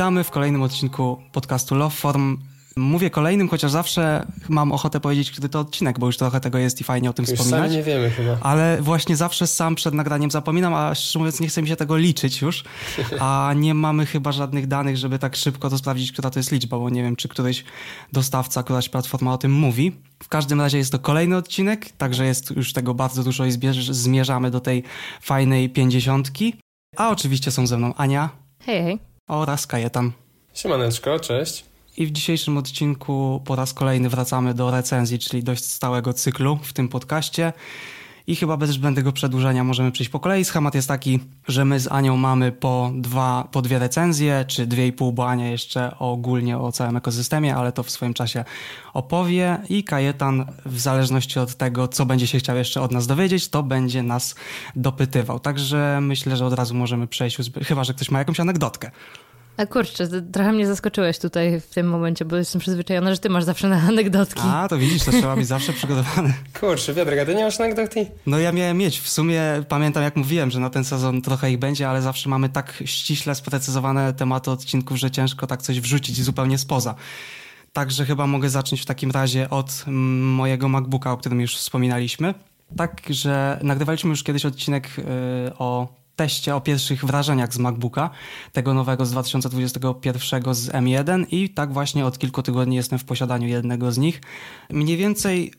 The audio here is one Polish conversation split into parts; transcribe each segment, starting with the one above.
Witamy w kolejnym odcinku podcastu Love Form. Mówię kolejnym, chociaż zawsze mam ochotę powiedzieć, kiedy to odcinek, bo już trochę tego jest i fajnie o tym Już wspominać. sami nie wiemy chyba. Ale właśnie zawsze sam przed nagraniem zapominam, a szczerze mówiąc nie chce mi się tego liczyć już, a nie mamy chyba żadnych danych, żeby tak szybko to sprawdzić, która to jest liczba, bo nie wiem, czy któryś dostawca, któraś platforma o tym mówi. W każdym razie jest to kolejny odcinek, także jest już tego bardzo dużo i zmierzamy do tej fajnej pięćdziesiątki. A oczywiście są ze mną Ania Hej, hej. Oraz Kajetan. Siemaneczko, cześć. I w dzisiejszym odcinku po raz kolejny wracamy do recenzji, czyli dość stałego cyklu w tym podcaście. I chyba bez zbędnego przedłużenia możemy przejść po kolei. Schemat jest taki, że my z Anią mamy po, dwa, po dwie recenzje, czy dwie i pół, bo Ania jeszcze ogólnie o całym ekosystemie, ale to w swoim czasie opowie. I Kajetan, w zależności od tego, co będzie się chciał jeszcze od nas dowiedzieć, to będzie nas dopytywał. Także myślę, że od razu możemy przejść, chyba że ktoś ma jakąś anegdotkę. A kurczę, trochę mnie zaskoczyłeś tutaj w tym momencie, bo jestem przyzwyczajona, że ty masz zawsze na anegdotki. A, to widzisz, to trzeba być zawsze przygotowany. Kurczę, Piotrek, a ty nie masz anegdoty? No ja miałem mieć. W sumie pamiętam, jak mówiłem, że na ten sezon trochę ich będzie, ale zawsze mamy tak ściśle sprecyzowane tematy odcinków, że ciężko tak coś wrzucić zupełnie spoza. Także chyba mogę zacząć w takim razie od mm, mojego MacBooka, o którym już wspominaliśmy. Tak, że nagrywaliśmy już kiedyś odcinek y, o teście, o pierwszych wrażeniach z MacBooka, tego nowego z 2021 z M1 i tak właśnie od kilku tygodni jestem w posiadaniu jednego z nich. Mniej więcej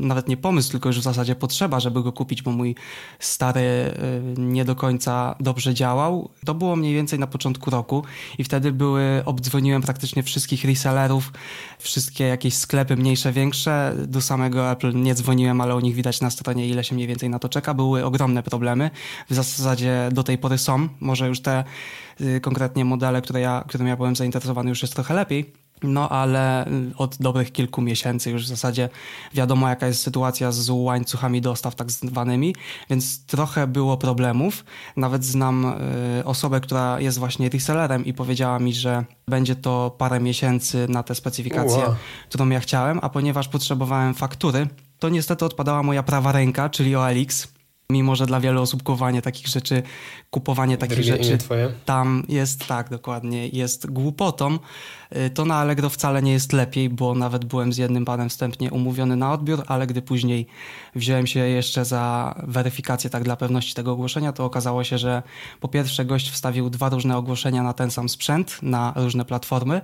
nawet nie pomysł, tylko już w zasadzie potrzeba, żeby go kupić, bo mój stary y, nie do końca dobrze działał. To było mniej więcej na początku roku i wtedy były, obdzwoniłem praktycznie wszystkich resellerów, wszystkie jakieś sklepy mniejsze, większe. Do samego Apple nie dzwoniłem, ale u nich widać na stronie, ile się mniej więcej na to czeka. Były ogromne problemy. W zasadzie do tej pory są. Może już te y, konkretnie modele, które ja, którym ja byłem zainteresowany, już jest trochę lepiej. No ale od dobrych kilku miesięcy już w zasadzie wiadomo, jaka jest sytuacja z łańcuchami dostaw tak zwanymi, więc trochę było problemów. Nawet znam y, osobę, która jest właśnie resellerem i powiedziała mi, że będzie to parę miesięcy na tę specyfikację, którą ja chciałem, a ponieważ potrzebowałem faktury, to niestety odpadała moja prawa ręka, czyli OLX. Mimo, że dla wielu osób kupowanie takich rzeczy, kupowanie takich Drugie rzeczy tam jest tak, dokładnie, jest głupotą. Y, To na Allegro wcale nie jest lepiej, bo nawet byłem z jednym panem wstępnie umówiony na odbiór, ale gdy później wziąłem się jeszcze za weryfikację tak dla pewności tego ogłoszenia, to okazało się, że po pierwsze gość wstawił dwa różne ogłoszenia na ten sam sprzęt, na różne platformy,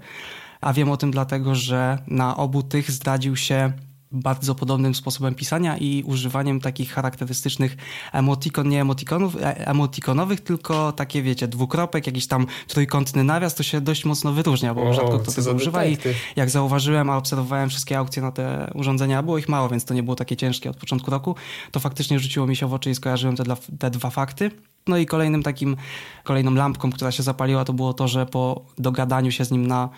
a wiem o tym dlatego, że na obu tych zdradził się bardzo podobnym sposobem pisania i używaniem takich charakterystycznych emotikon, nie emotikonów, e, emotikonowych, tylko takie wiecie, dwukropek, jakiś tam trójkątny nawias, to się dość mocno wyróżnia, bo O, rzadko kto tego używa i jak zauważyłem, a obserwowałem wszystkie aukcje na te urządzenia, było ich mało, więc to nie było takie ciężkie od początku roku, to faktycznie rzuciło mi się w oczy i skojarzyłem te, dla, te dwa fakty. No i kolejnym takim, kolejną lampką, która się zapaliła, to było to, że po dogadaniu się z nim na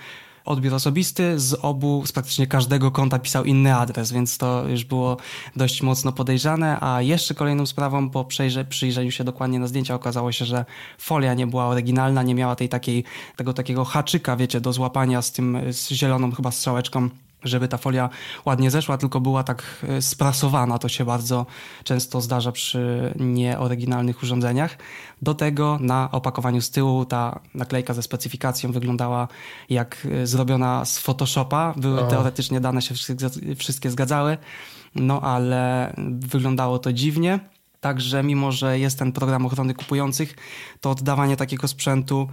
odbiór osobisty, z obu, z praktycznie każdego konta pisał inny adres, więc to już było dość mocno podejrzane, a jeszcze kolejną sprawą po przejrze, przyjrzeniu się dokładnie na zdjęcia okazało się, że folia nie była oryginalna, nie miała tej takiej, tego takiego haczyka, wiecie, do złapania z tym, z zieloną chyba strzałeczką żeby ta folia ładnie zeszła, tylko była tak e, sprasowana. To się bardzo często zdarza przy nieoryginalnych urządzeniach. Do tego na opakowaniu z tyłu ta naklejka ze specyfikacją wyglądała jak e, zrobiona z Photoshopa. Były O. teoretycznie dane się wszystkie zgadzały, no ale wyglądało to dziwnie. Także mimo, że jest ten program ochrony kupujących, to oddawanie takiego sprzętu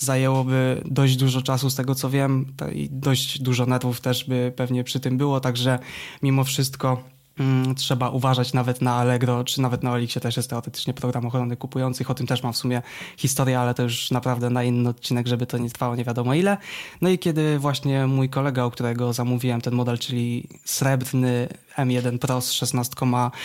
zajęłoby dość dużo czasu z tego co wiem i dość dużo nerwów też by pewnie przy tym było, także mimo wszystko trzeba uważać nawet na Allegro, czy nawet na Olixie też jest teoretycznie program ochrony kupujących, o tym też mam w sumie historię, ale to już naprawdę na inny odcinek, żeby to nie trwało nie wiadomo ile. No i kiedy właśnie mój kolega, u którego zamówiłem ten model, czyli srebrny M1 Pro z 16,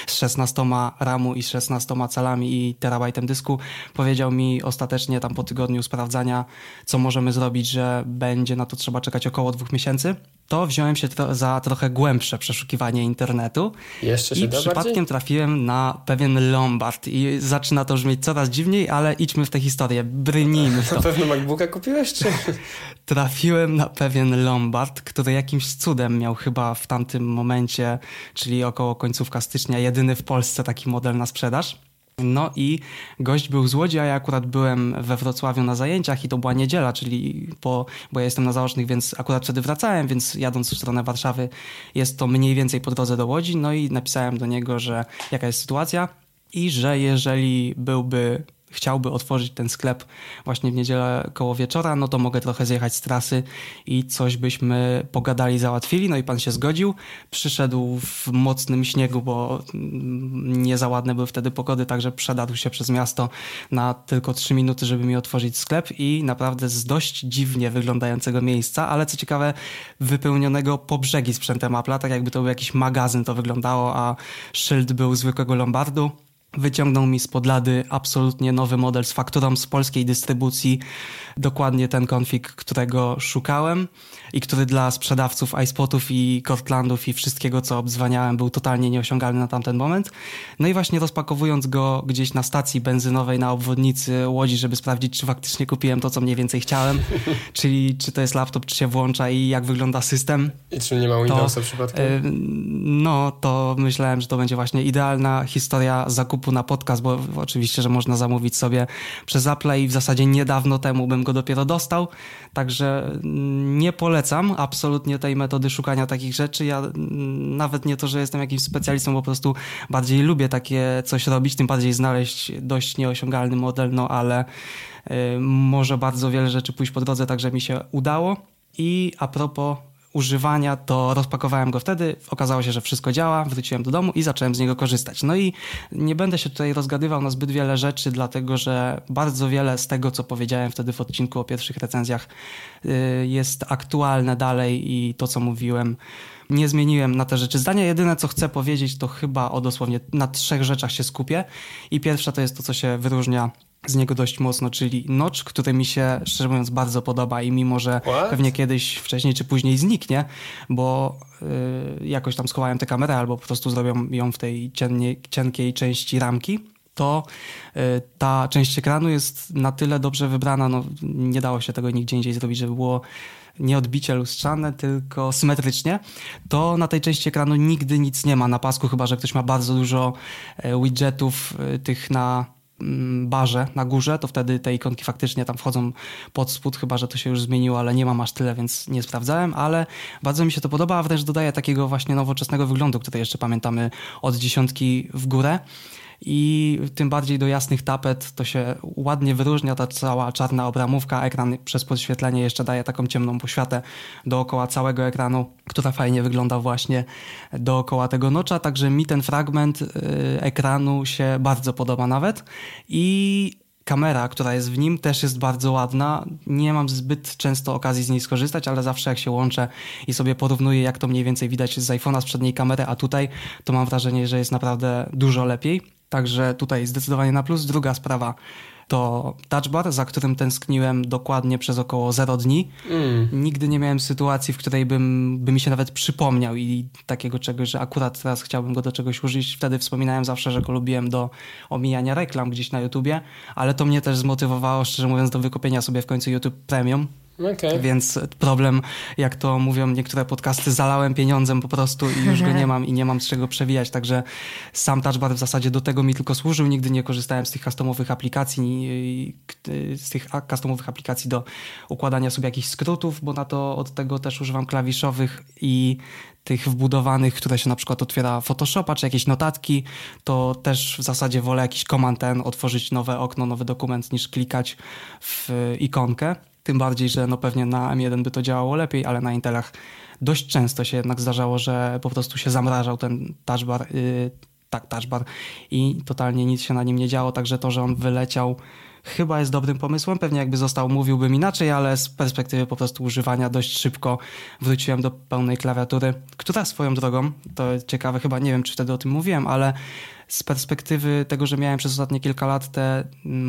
z 16 RAMu i 16 calami i terabajtem dysku powiedział mi ostatecznie tam po tygodniu sprawdzania, co możemy zrobić, że będzie na to trzeba czekać około dwóch miesięcy, to wziąłem się tro- za trochę głębsze przeszukiwanie internetu Jeszcze i przypadkiem bardziej? trafiłem na pewien Lombard i zaczyna to brzmieć coraz dziwniej, ale idźmy w tę historię, brnijmy w to. Na pewno MacBooka kupiłeś, czy? Trafiłem na pewien Lombard, który jakimś cudem miał chyba w tamtym momencie, czyli około końcówka stycznia, jedyny w Polsce taki model na sprzedaż. No i gość był z Łodzi, a ja akurat byłem we Wrocławiu na zajęciach i to była niedziela, czyli po, bo ja jestem na zaocznych, więc akurat wtedy wracałem, więc jadąc w stronę Warszawy jest to mniej więcej po drodze do Łodzi. No i napisałem do niego, że jaka jest sytuacja i że jeżeli byłby chciałby otworzyć ten sklep właśnie w niedzielę koło wieczora, no to mogę trochę zjechać z trasy i coś byśmy pogadali, załatwili. No i pan się zgodził. Przyszedł w mocnym śniegu, bo nie za ładne były wtedy pogody, także przedarł się przez miasto na tylko trzy minuty, żeby mi otworzyć sklep i naprawdę z dość dziwnie wyglądającego miejsca, ale co ciekawe wypełnionego po brzegi sprzętem Apple'a, tak jakby to był jakiś magazyn to wyglądało, a szyld był zwykłego Lombardu wyciągnął mi z podlady absolutnie nowy model z fakturą z polskiej dystrybucji, dokładnie ten konfig, którego szukałem i który dla sprzedawców iSpotów i Cortlandów i wszystkiego, co obzwaniałem, był totalnie nieosiągalny na tamten moment. No i właśnie rozpakowując go gdzieś na stacji benzynowej na obwodnicy Łodzi, żeby sprawdzić, czy faktycznie kupiłem to, co mniej więcej chciałem, czyli czy to jest laptop, czy się włącza i jak wygląda system. I czy nie ma Windowsa przypadkiem? Y, no, to myślałem, że to będzie właśnie idealna historia zakupu na podcast, bo oczywiście, że można zamówić sobie przez Apple i w zasadzie niedawno temu bym go dopiero dostał, także nie polecam absolutnie tej metody szukania takich rzeczy. Ja nawet nie to, że jestem jakimś specjalistą, po prostu bardziej lubię takie coś robić, tym bardziej znaleźć dość nieosiągalny model, no ale y, może bardzo wiele rzeczy pójść po drodze, także mi się udało. I a propos używania, to rozpakowałem go wtedy. Okazało się, że wszystko działa, wróciłem do domu i zacząłem z niego korzystać. No i nie będę się tutaj rozgadywał na zbyt wiele rzeczy, dlatego że bardzo wiele z tego, co powiedziałem wtedy w odcinku o pierwszych recenzjach, y, jest aktualne dalej i to, co mówiłem, nie zmieniłem na te rzeczy zdania. Jedyne, co chcę powiedzieć, to chyba o dosłownie na trzech rzeczach się skupię. I pierwsza to jest to, co się wyróżnia z niego dość mocno, czyli Notch, który mi się szczerze mówiąc bardzo podoba i mimo, że What? pewnie kiedyś wcześniej czy później zniknie, bo y, jakoś tam schowałem tę kamerę albo po prostu zrobią ją w tej ciennie, cienkiej części ramki, to y, ta część ekranu jest na tyle dobrze wybrana, no nie dało się tego nigdzie indziej zrobić, żeby było nie odbicie lustrzane, tylko symetrycznie, to na tej części ekranu nigdy nic nie ma na pasku, chyba że ktoś ma bardzo dużo e, widgetów e, tych na barze na górze, to wtedy te ikonki faktycznie tam wchodzą pod spód, chyba że to się już zmieniło, ale nie mam aż tyle, więc nie sprawdzałem, ale bardzo mi się to podoba, a wręcz dodaje takiego właśnie nowoczesnego wyglądu, który jeszcze pamiętamy od dziesiątki w górę i tym bardziej do jasnych tapet to się ładnie wyróżnia ta cała czarna obramówka. Ekran przez podświetlenie jeszcze daje taką ciemną poświatę dookoła całego ekranu, która fajnie wygląda właśnie dookoła tego nocza, także mi ten fragment y, ekranu się bardzo podoba nawet i Kamera, która jest w nim, też jest bardzo ładna. Nie mam zbyt często okazji z niej skorzystać, ale zawsze jak się łączę i sobie porównuję, jak to mniej więcej widać z iPhone'a, z przedniej kamery, a tutaj, to mam wrażenie, że jest naprawdę dużo lepiej. Także tutaj zdecydowanie na plus. Druga sprawa to touchbar, za którym tęskniłem dokładnie przez około 0 dni. Mm. Nigdy nie miałem sytuacji, w której bym, by mi się nawet przypomniał i takiego czegoś, że akurat teraz chciałbym go do czegoś użyć. Wtedy wspominałem zawsze, że go lubiłem do omijania reklam gdzieś na YouTubie, ale to mnie też zmotywowało, szczerze mówiąc, do wykupienia sobie w końcu YouTube Premium, Okej. więc problem, jak to mówią niektóre podcasty, zalałem pieniądzem po prostu i już go nie mam i nie mam z czego przewijać, także sam touchbar w zasadzie do tego mi tylko służył. Nigdy nie korzystałem z tych customowych aplikacji, z tych customowych aplikacji do układania sobie jakichś skrótów, bo na to od tego też używam klawiszowych i tych wbudowanych, które się na przykład otwiera Photoshopa, czy jakieś notatki, to też w zasadzie wolę jakiś command ten, otworzyć nowe okno, nowy dokument, niż klikać w ikonkę. Tym bardziej, że no pewnie na M1 by to działało lepiej, ale na Intelach dość często się jednak zdarzało, że po prostu się zamrażał ten touchbar, yy, tak, touchbar i totalnie nic się na nim nie działo, także to, że on wyleciał chyba jest dobrym pomysłem. Pewnie jakby został, mówiłbym inaczej, ale z perspektywy po prostu używania dość szybko wróciłem do pełnej klawiatury, która swoją drogą, to ciekawe, chyba nie wiem, czy wtedy o tym mówiłem, ale z perspektywy tego, że miałem przez ostatnie kilka lat tę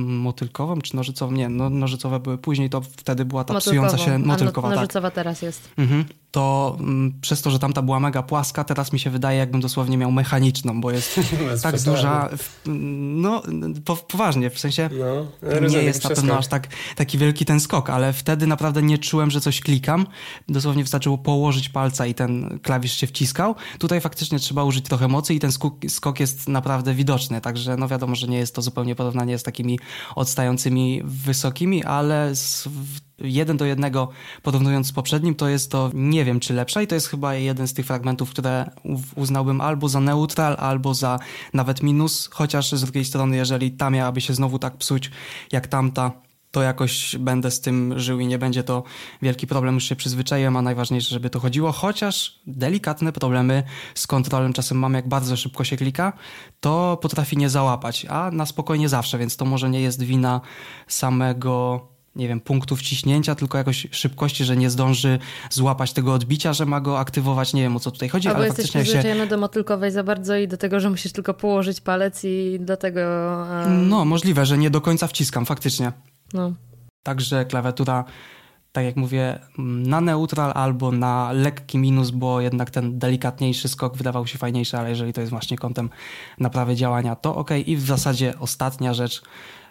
motylkową czy nożycową, nie, no, nożycowe były później, to wtedy była ta psująca się A no- motylkowa, tak. nożycowa teraz jest. Mhm. To mm, przez to, że tamta była mega płaska, teraz mi się wydaje, jakbym dosłownie miał mechaniczną, bo jest Bez tak duża. w- No, po, poważnie, w sensie No, nie rozumiem, jest na pewno aż tak, taki wielki ten skok, ale wtedy naprawdę nie czułem, że coś klikam. Dosłownie wystarczyło położyć palca i ten klawisz się wciskał. Tutaj faktycznie trzeba użyć trochę mocy i ten skok, skok jest naprawdę naprawdę widoczny. Także no wiadomo, że nie jest to zupełnie porównanie z takimi odstającymi wysokimi, ale z, jeden do jednego porównując z poprzednim, to jest to nie wiem czy lepsza i to jest chyba jeden z tych fragmentów, które uznałbym albo za neutral, albo za nawet minus, chociaż z drugiej strony, jeżeli ta miałaby się znowu tak psuć jak tamta, to jakoś będę z tym żył i nie będzie to wielki problem, już się przyzwyczaiłem, a najważniejsze, żeby to chodziło, chociaż delikatne problemy z kontrolem czasem mam, jak bardzo szybko się klika, to potrafi nie załapać, a na spokojnie zawsze, więc to może nie jest wina samego nie wiem, punktów ciśnięcia, tylko jakoś szybkości, że nie zdąży złapać tego odbicia, że ma go aktywować. Nie wiem, o co tutaj chodzi, Albo ale jesteś faktycznie przyzwyczajony się... do motylkowej za bardzo i do tego, że musisz tylko położyć palec i dlatego... Um... No, możliwe, że nie do końca wciskam, faktycznie. No. Także klawiatura, tak jak mówię, na neutral albo na lekki minus, bo jednak ten delikatniejszy skok wydawał się fajniejszy, ale jeżeli to jest właśnie kątem naprawy działania, to ok. I w zasadzie ostatnia rzecz,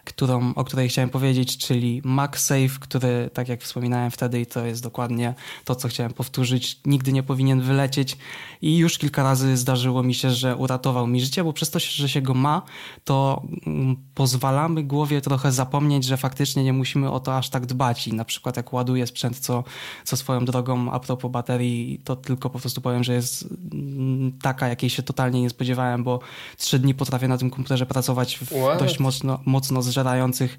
którą, o której chciałem powiedzieć, czyli MagSafe, który, tak jak wspominałem wtedy, i to jest dokładnie to, co chciałem powtórzyć, nigdy nie powinien wylecieć i już kilka razy zdarzyło mi się, że uratował mi życie, bo przez to, że się go ma, to mm, pozwalamy głowie trochę zapomnieć, że faktycznie nie musimy o to aż tak dbać i na przykład jak ładuję sprzęt, co, co swoją drogą a propos baterii, to tylko po prostu powiem, że jest mm, taka, jakiej się totalnie nie spodziewałem, bo trzy dni potrafię na tym komputerze pracować w What? dość mocno, mocno zżerających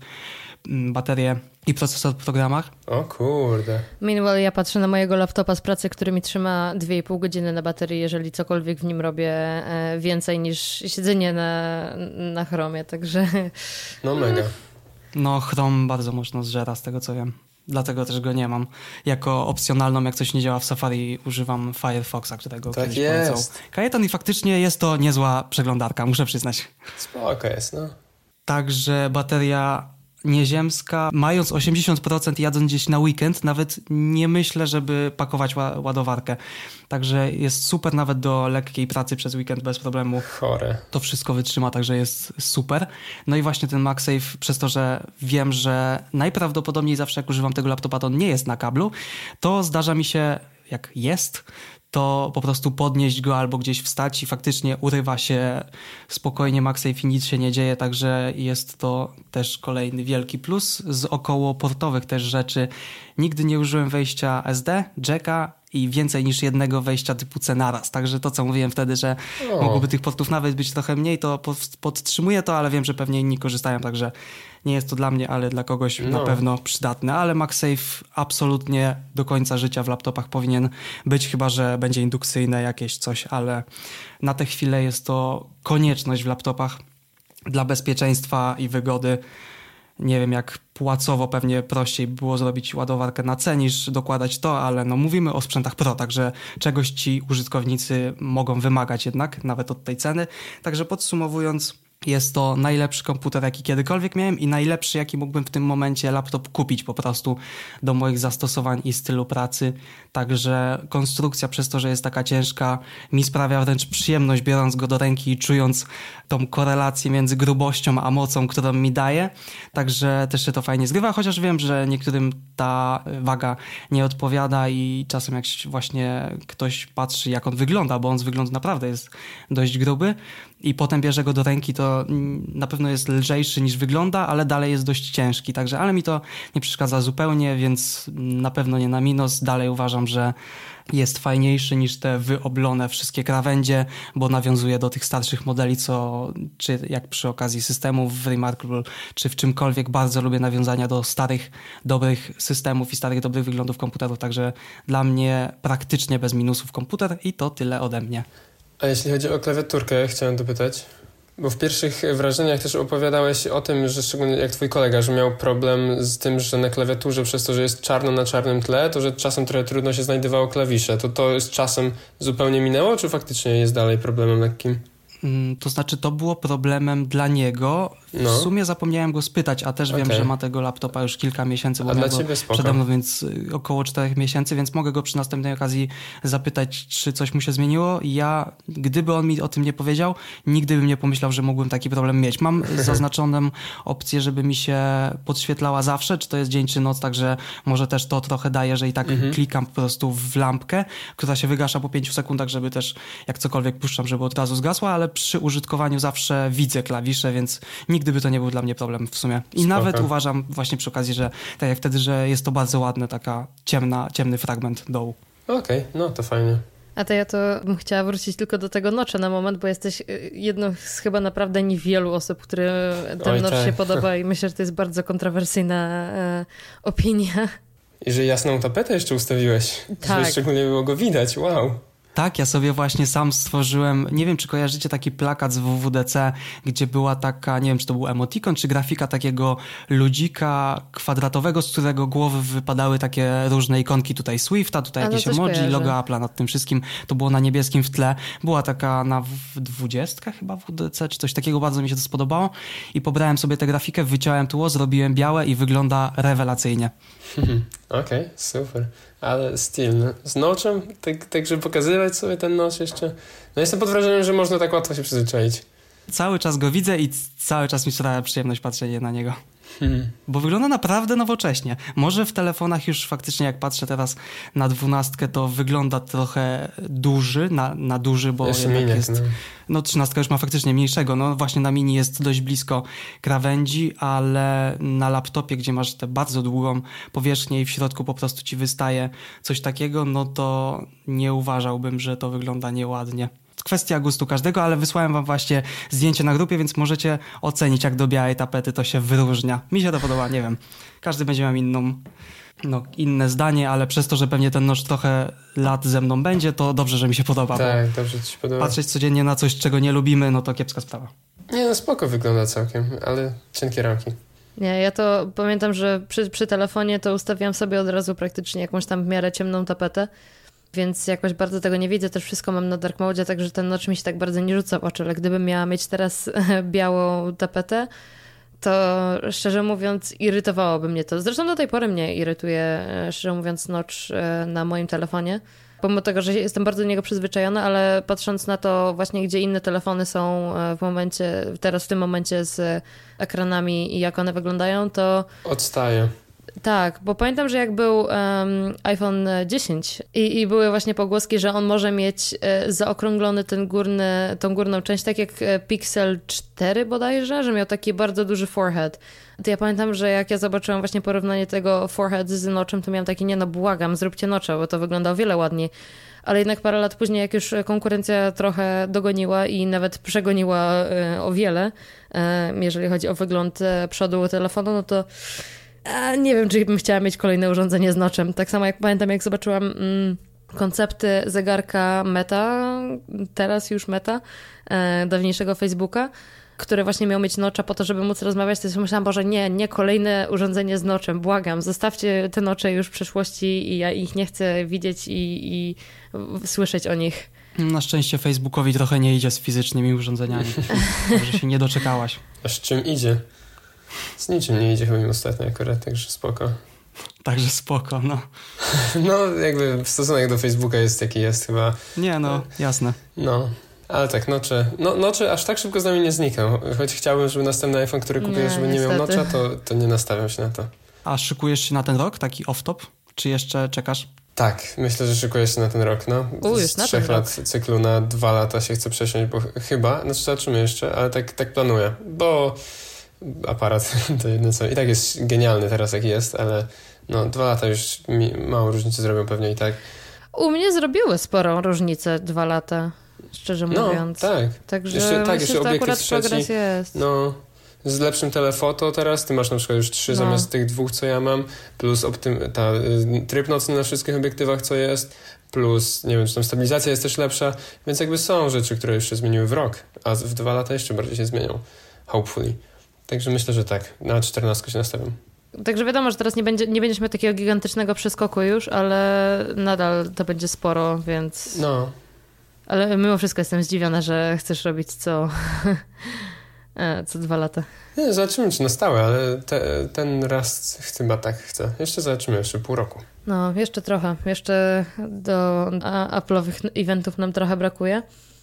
mm, baterie i procesor w programach. O kurde. Meanwhile ja patrzę na mojego laptopa z pracy, który mi trzyma 2,5 godziny na baterii, jeżeli cokolwiek w nim robię e, więcej niż siedzenie na, na chromie, także... No mega. No chrom bardzo mocno zżera z tego co wiem. Dlatego też go nie mam. Jako opcjonalną, jak coś nie działa w Safari, używam Firefoxa, którego tak kiedyś jest. polecał Kajetan i faktycznie jest to niezła przeglądarka, muszę przyznać. Spoko jest, no. Także bateria nieziemska, mając 80% jadąc gdzieś na weekend, nawet nie myślę, żeby pakować ładowarkę. Także jest super nawet do lekkiej pracy przez weekend bez problemu. Chore. To wszystko wytrzyma, także jest super. No i właśnie ten MagSafe, przez to, że wiem, że najprawdopodobniej zawsze jak używam tego laptopa, to nie jest na kablu, to zdarza mi się, jak jest, to po prostu podnieść go albo gdzieś wstać i faktycznie urywa się spokojnie MagSafe i nic się nie dzieje, także jest to też kolejny wielki plus. Z około portowych też rzeczy nigdy nie użyłem wejścia SD, jacka i więcej niż jednego wejścia typu C naraz. Także to, co mówiłem wtedy, że o. mogłoby tych portów nawet być trochę mniej, to podtrzymuję to, ale wiem, że pewnie inni korzystają, także nie jest to dla mnie, ale dla kogoś no. na pewno przydatne. Ale MagSafe absolutnie do końca życia w laptopach powinien być, chyba że będzie indukcyjne jakieś coś, ale na tę chwilę jest to konieczność w laptopach dla bezpieczeństwa i wygody nie wiem, jak płacowo pewnie prościej było zrobić ładowarkę na C niż dokładać to, ale no mówimy o sprzętach Pro, także czegoś ci użytkownicy mogą wymagać jednak, nawet od tej ceny. Także podsumowując, jest to najlepszy komputer, jaki kiedykolwiek miałem i najlepszy, jaki mógłbym w tym momencie laptop kupić po prostu do moich zastosowań i stylu pracy. Także konstrukcja przez to, że jest taka ciężka, mi sprawia wręcz przyjemność biorąc go do ręki i czując tą korelację między grubością a mocą, którą mi daje. Także też się to fajnie zgrywa, chociaż wiem, że niektórym ta waga nie odpowiada i czasem jak właśnie ktoś patrzy, jak on wygląda, bo on z wyglądu naprawdę jest dość gruby, i potem bierze go do ręki, to na pewno jest lżejszy niż wygląda, ale dalej jest dość ciężki. Także, ale mi to nie przeszkadza zupełnie, więc na pewno nie na minus. Dalej uważam, że jest fajniejszy niż te wyoblone wszystkie krawędzie, bo nawiązuje do tych starszych modeli, co czy jak przy okazji systemów w Remarkable, czy w czymkolwiek bardzo lubię nawiązania do starych, dobrych systemów i starych, dobrych wyglądów komputerów, także dla mnie praktycznie bez minusów komputer i to tyle ode mnie. A jeśli chodzi o klawiaturkę, chciałem dopytać, bo w pierwszych wrażeniach też opowiadałeś o tym, że szczególnie jak twój kolega, że miał problem z tym, że na klawiaturze przez to, że jest czarno na czarnym tle, to że czasem trochę trudno się znajdowało klawisze. To to z czasem zupełnie minęło, czy faktycznie jest dalej problemem lekkim? Mm, to znaczy, to było problemem dla niego. W no. sumie zapomniałem go spytać, a też okay. wiem, że ma tego laptopa już kilka miesięcy, bo dla ciebie przede mną, więc y, około czterech miesięcy, więc mogę go przy następnej okazji zapytać, czy coś mu się zmieniło. Ja, gdyby on mi o tym nie powiedział, nigdy bym nie pomyślał, że mógłbym taki problem mieć. Mam zaznaczoną opcję, żeby mi się podświetlała zawsze, czy to jest dzień, czy noc, także może też to trochę daje, że i tak mhm. klikam po prostu w lampkę, która się wygasza po pięciu sekundach, żeby też jak cokolwiek puszczam, żeby od razu zgasła, ale ale przy użytkowaniu zawsze widzę klawisze, więc nigdy by to nie był dla mnie problem w sumie. I Spoko. nawet uważam właśnie przy okazji, że tak jak wtedy, że jest to bardzo ładne, taka ciemna, ciemny fragment dołu. Okej, no to fajnie. A to ja to bym chciała wrócić tylko do tego nocza na moment, bo jesteś y, jedną z chyba naprawdę niewielu osób, które ten Oj, nocz tak. się podoba i myślę, że to jest bardzo kontrowersyjna e, opinia. I że jasną tapetę jeszcze ustawiłeś. Tak. Żeby szczególnie było go widać, wow. Tak, ja sobie właśnie sam stworzyłem, nie wiem czy kojarzycie taki plakat z WWDC, gdzie była taka, nie wiem czy to był emotikon, czy grafika takiego ludzika kwadratowego, z którego głowy wypadały takie różne ikonki, tutaj Swifta, tutaj no jakieś emoji, kojarzę. logo Apple'a nad tym wszystkim, to było na niebieskim w tle. Była taka na dwudziestka chyba WWDC, czy coś takiego, bardzo mi się to spodobało i pobrałem sobie tę grafikę, wyciąłem tło, zrobiłem białe i wygląda rewelacyjnie. Okej, super. Ale still, no, z noczem, tak, tak żeby pokazywać sobie ten noc jeszcze. No jestem pod wrażeniem, że można tak łatwo się przyzwyczaić. Cały czas go widzę i cały czas mi sprawia przyjemność patrzenie na niego. Hmm. Bo wygląda naprawdę nowocześnie. Może w telefonach już faktycznie, jak patrzę teraz na dwunastkę, to wygląda trochę duży, na, na duży, bo Jeszcze jednak jest... no. No trzynastka już ma faktycznie mniejszego. No właśnie na mini jest dość blisko krawędzi, ale na laptopie, gdzie masz tę bardzo długą powierzchnię i w środku po prostu ci wystaje coś takiego, no to nie uważałbym, że to wygląda nieładnie. Kwestia gustu każdego, ale wysłałem wam właśnie zdjęcie na grupie, więc możecie ocenić, jak do białej tapety to się wyróżnia. Mi się to podoba, nie wiem. Każdy będzie miał inną, no, inne zdanie, ale przez to, że pewnie ten noż trochę lat ze mną będzie, to dobrze, że mi się podoba. Tak, dobrze ci się podoba. Patrzeć codziennie na coś, czego nie lubimy, no to kiepska sprawa. Nie no, spoko wygląda całkiem, ale cienkie ramki. Nie, ja to pamiętam, że przy, przy telefonie to ustawiam sobie od razu praktycznie jakąś tam w miarę ciemną tapetę, więc jakoś bardzo tego nie widzę. Też wszystko mam na dark mode, także ten nocz mi się tak bardzo nie rzuca w oczy, ale gdybym miała mieć teraz białą tapetę, to szczerze mówiąc irytowałoby mnie to. Zresztą do tej pory mnie irytuje, e, szczerze mówiąc, nocz e, na moim telefonie. Pomimo tego, że jestem bardzo do niego przyzwyczajona, ale patrząc na to właśnie, gdzie inne telefony są e, w momencie, teraz w tym momencie z ekranami i jak one wyglądają, to Odstaje. Tak, bo pamiętam, że jak był em, iPhone 10 i, i były właśnie pogłoski, że on może mieć e, zaokrąglony ten górny, tą górną część, tak jak e, Pixel 4 bodajże, że miał taki bardzo duży forehead. To ja pamiętam, że jak ja zobaczyłam właśnie porównanie tego forehead z noczem, to miałam taki, nie no błagam, zróbcie nocze, bo to wygląda o wiele ładniej. Ale jednak parę lat później, jak już konkurencja trochę dogoniła i nawet przegoniła e, o wiele, e, jeżeli chodzi o wygląd przodu telefonu, no to a nie wiem, czy bym chciała mieć kolejne urządzenie z noczem. Tak samo jak pamiętam, jak zobaczyłam mm, koncepty zegarka Meta, teraz już Meta, e, dawniejszego Facebooka, który właśnie miał mieć nocza po to, żeby móc rozmawiać, to myślałam, Boże, nie, nie kolejne urządzenie z noczem, błagam, zostawcie te nocze już w przeszłości i ja ich nie chcę widzieć i, i słyszeć o nich. Na szczęście Facebookowi trochę nie idzie z fizycznymi urządzeniami. Może się nie doczekałaś. A z czym idzie? Z niczym nie idzie chyba mi ostatnio akurat, także spoko. Także spoko, no. No, jakby stosunek do Facebooka jest jaki jest chyba. Nie no, jasne. No, ale tak, nocze. No, nocze aż tak szybko z nami nie znikną. Choć chciałbym, żeby następny iPhone, który kupię, Nie, żeby nie miał niestety. nocza, to, to nie nastawiam się na to. A szykujesz się na ten rok, taki off-top? Czy jeszcze czekasz? Tak, myślę, że szykuję się na ten rok, no. U, już Z na ten trzech rok. lat cyklu na dwa lata się chcę przesiąść, bo ch- chyba, znaczy zobaczymy jeszcze, ale tak, tak planuję, bo aparat to jedno co, i tak jest genialny teraz jaki jest, ale no dwa lata już małą różnicę zrobią pewnie i tak. U mnie zrobiły sporą różnicę dwa lata, szczerze No, mówiąc. tak. Także Jeszcze- tak, myślę, jeszcze że akurat trzeci. progres jest. No, z lepszym telefoto teraz, ty masz na przykład już trzy No. zamiast tych dwóch, co ja mam, plus optym, ta y, tryb nocny na wszystkich obiektywach, co jest, plus, nie wiem, czy tam stabilizacja jest też lepsza, więc jakby są rzeczy, które już się zmieniły w rok, a w dwa lata jeszcze bardziej się zmienią, hopefully. Także myślę, że tak, na 14 się nastawiam. Także wiadomo, że teraz nie, będzie, nie będziesz miał takiego gigantycznego przeskoku już, ale nadal to będzie sporo, więc... No, Ale mimo wszystko jestem zdziwiona, że chcesz robić co... e, co dwa lata. nie, zobaczymy, czy na stałe, ale te, ten raz chyba tak chcę. Jeszcze zobaczymy, jeszcze pół roku. No, jeszcze trochę. Jeszcze do Apple'owych eventów nam trochę brakuje.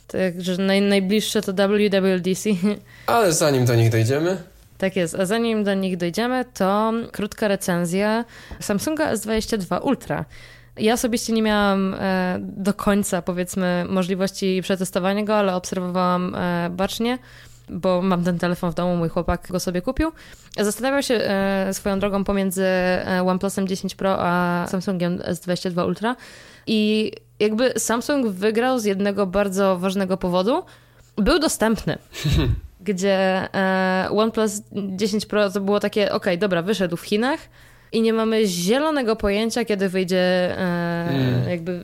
Także naj, najbliższe to WWDC. Ale zanim do nich dojdziemy, Tak jest, a zanim do nich dojdziemy, to krótka recenzja Samsunga S22 Ultra. Ja osobiście nie miałam e, do końca, powiedzmy, możliwości przetestowania go, ale obserwowałam e, bacznie bo mam ten telefon w domu, mój chłopak go sobie kupił. Zastanawiał się e, swoją drogą pomiędzy OnePlusem 10 Pro a Samsungiem S22 Ultra i jakby Samsung wygrał z jednego bardzo ważnego powodu. Był dostępny. gdzie e, OnePlus 10 Pro to było takie, ok, dobra, wyszedł w Chinach, i nie mamy zielonego pojęcia, kiedy wyjdzie e, mm. jakby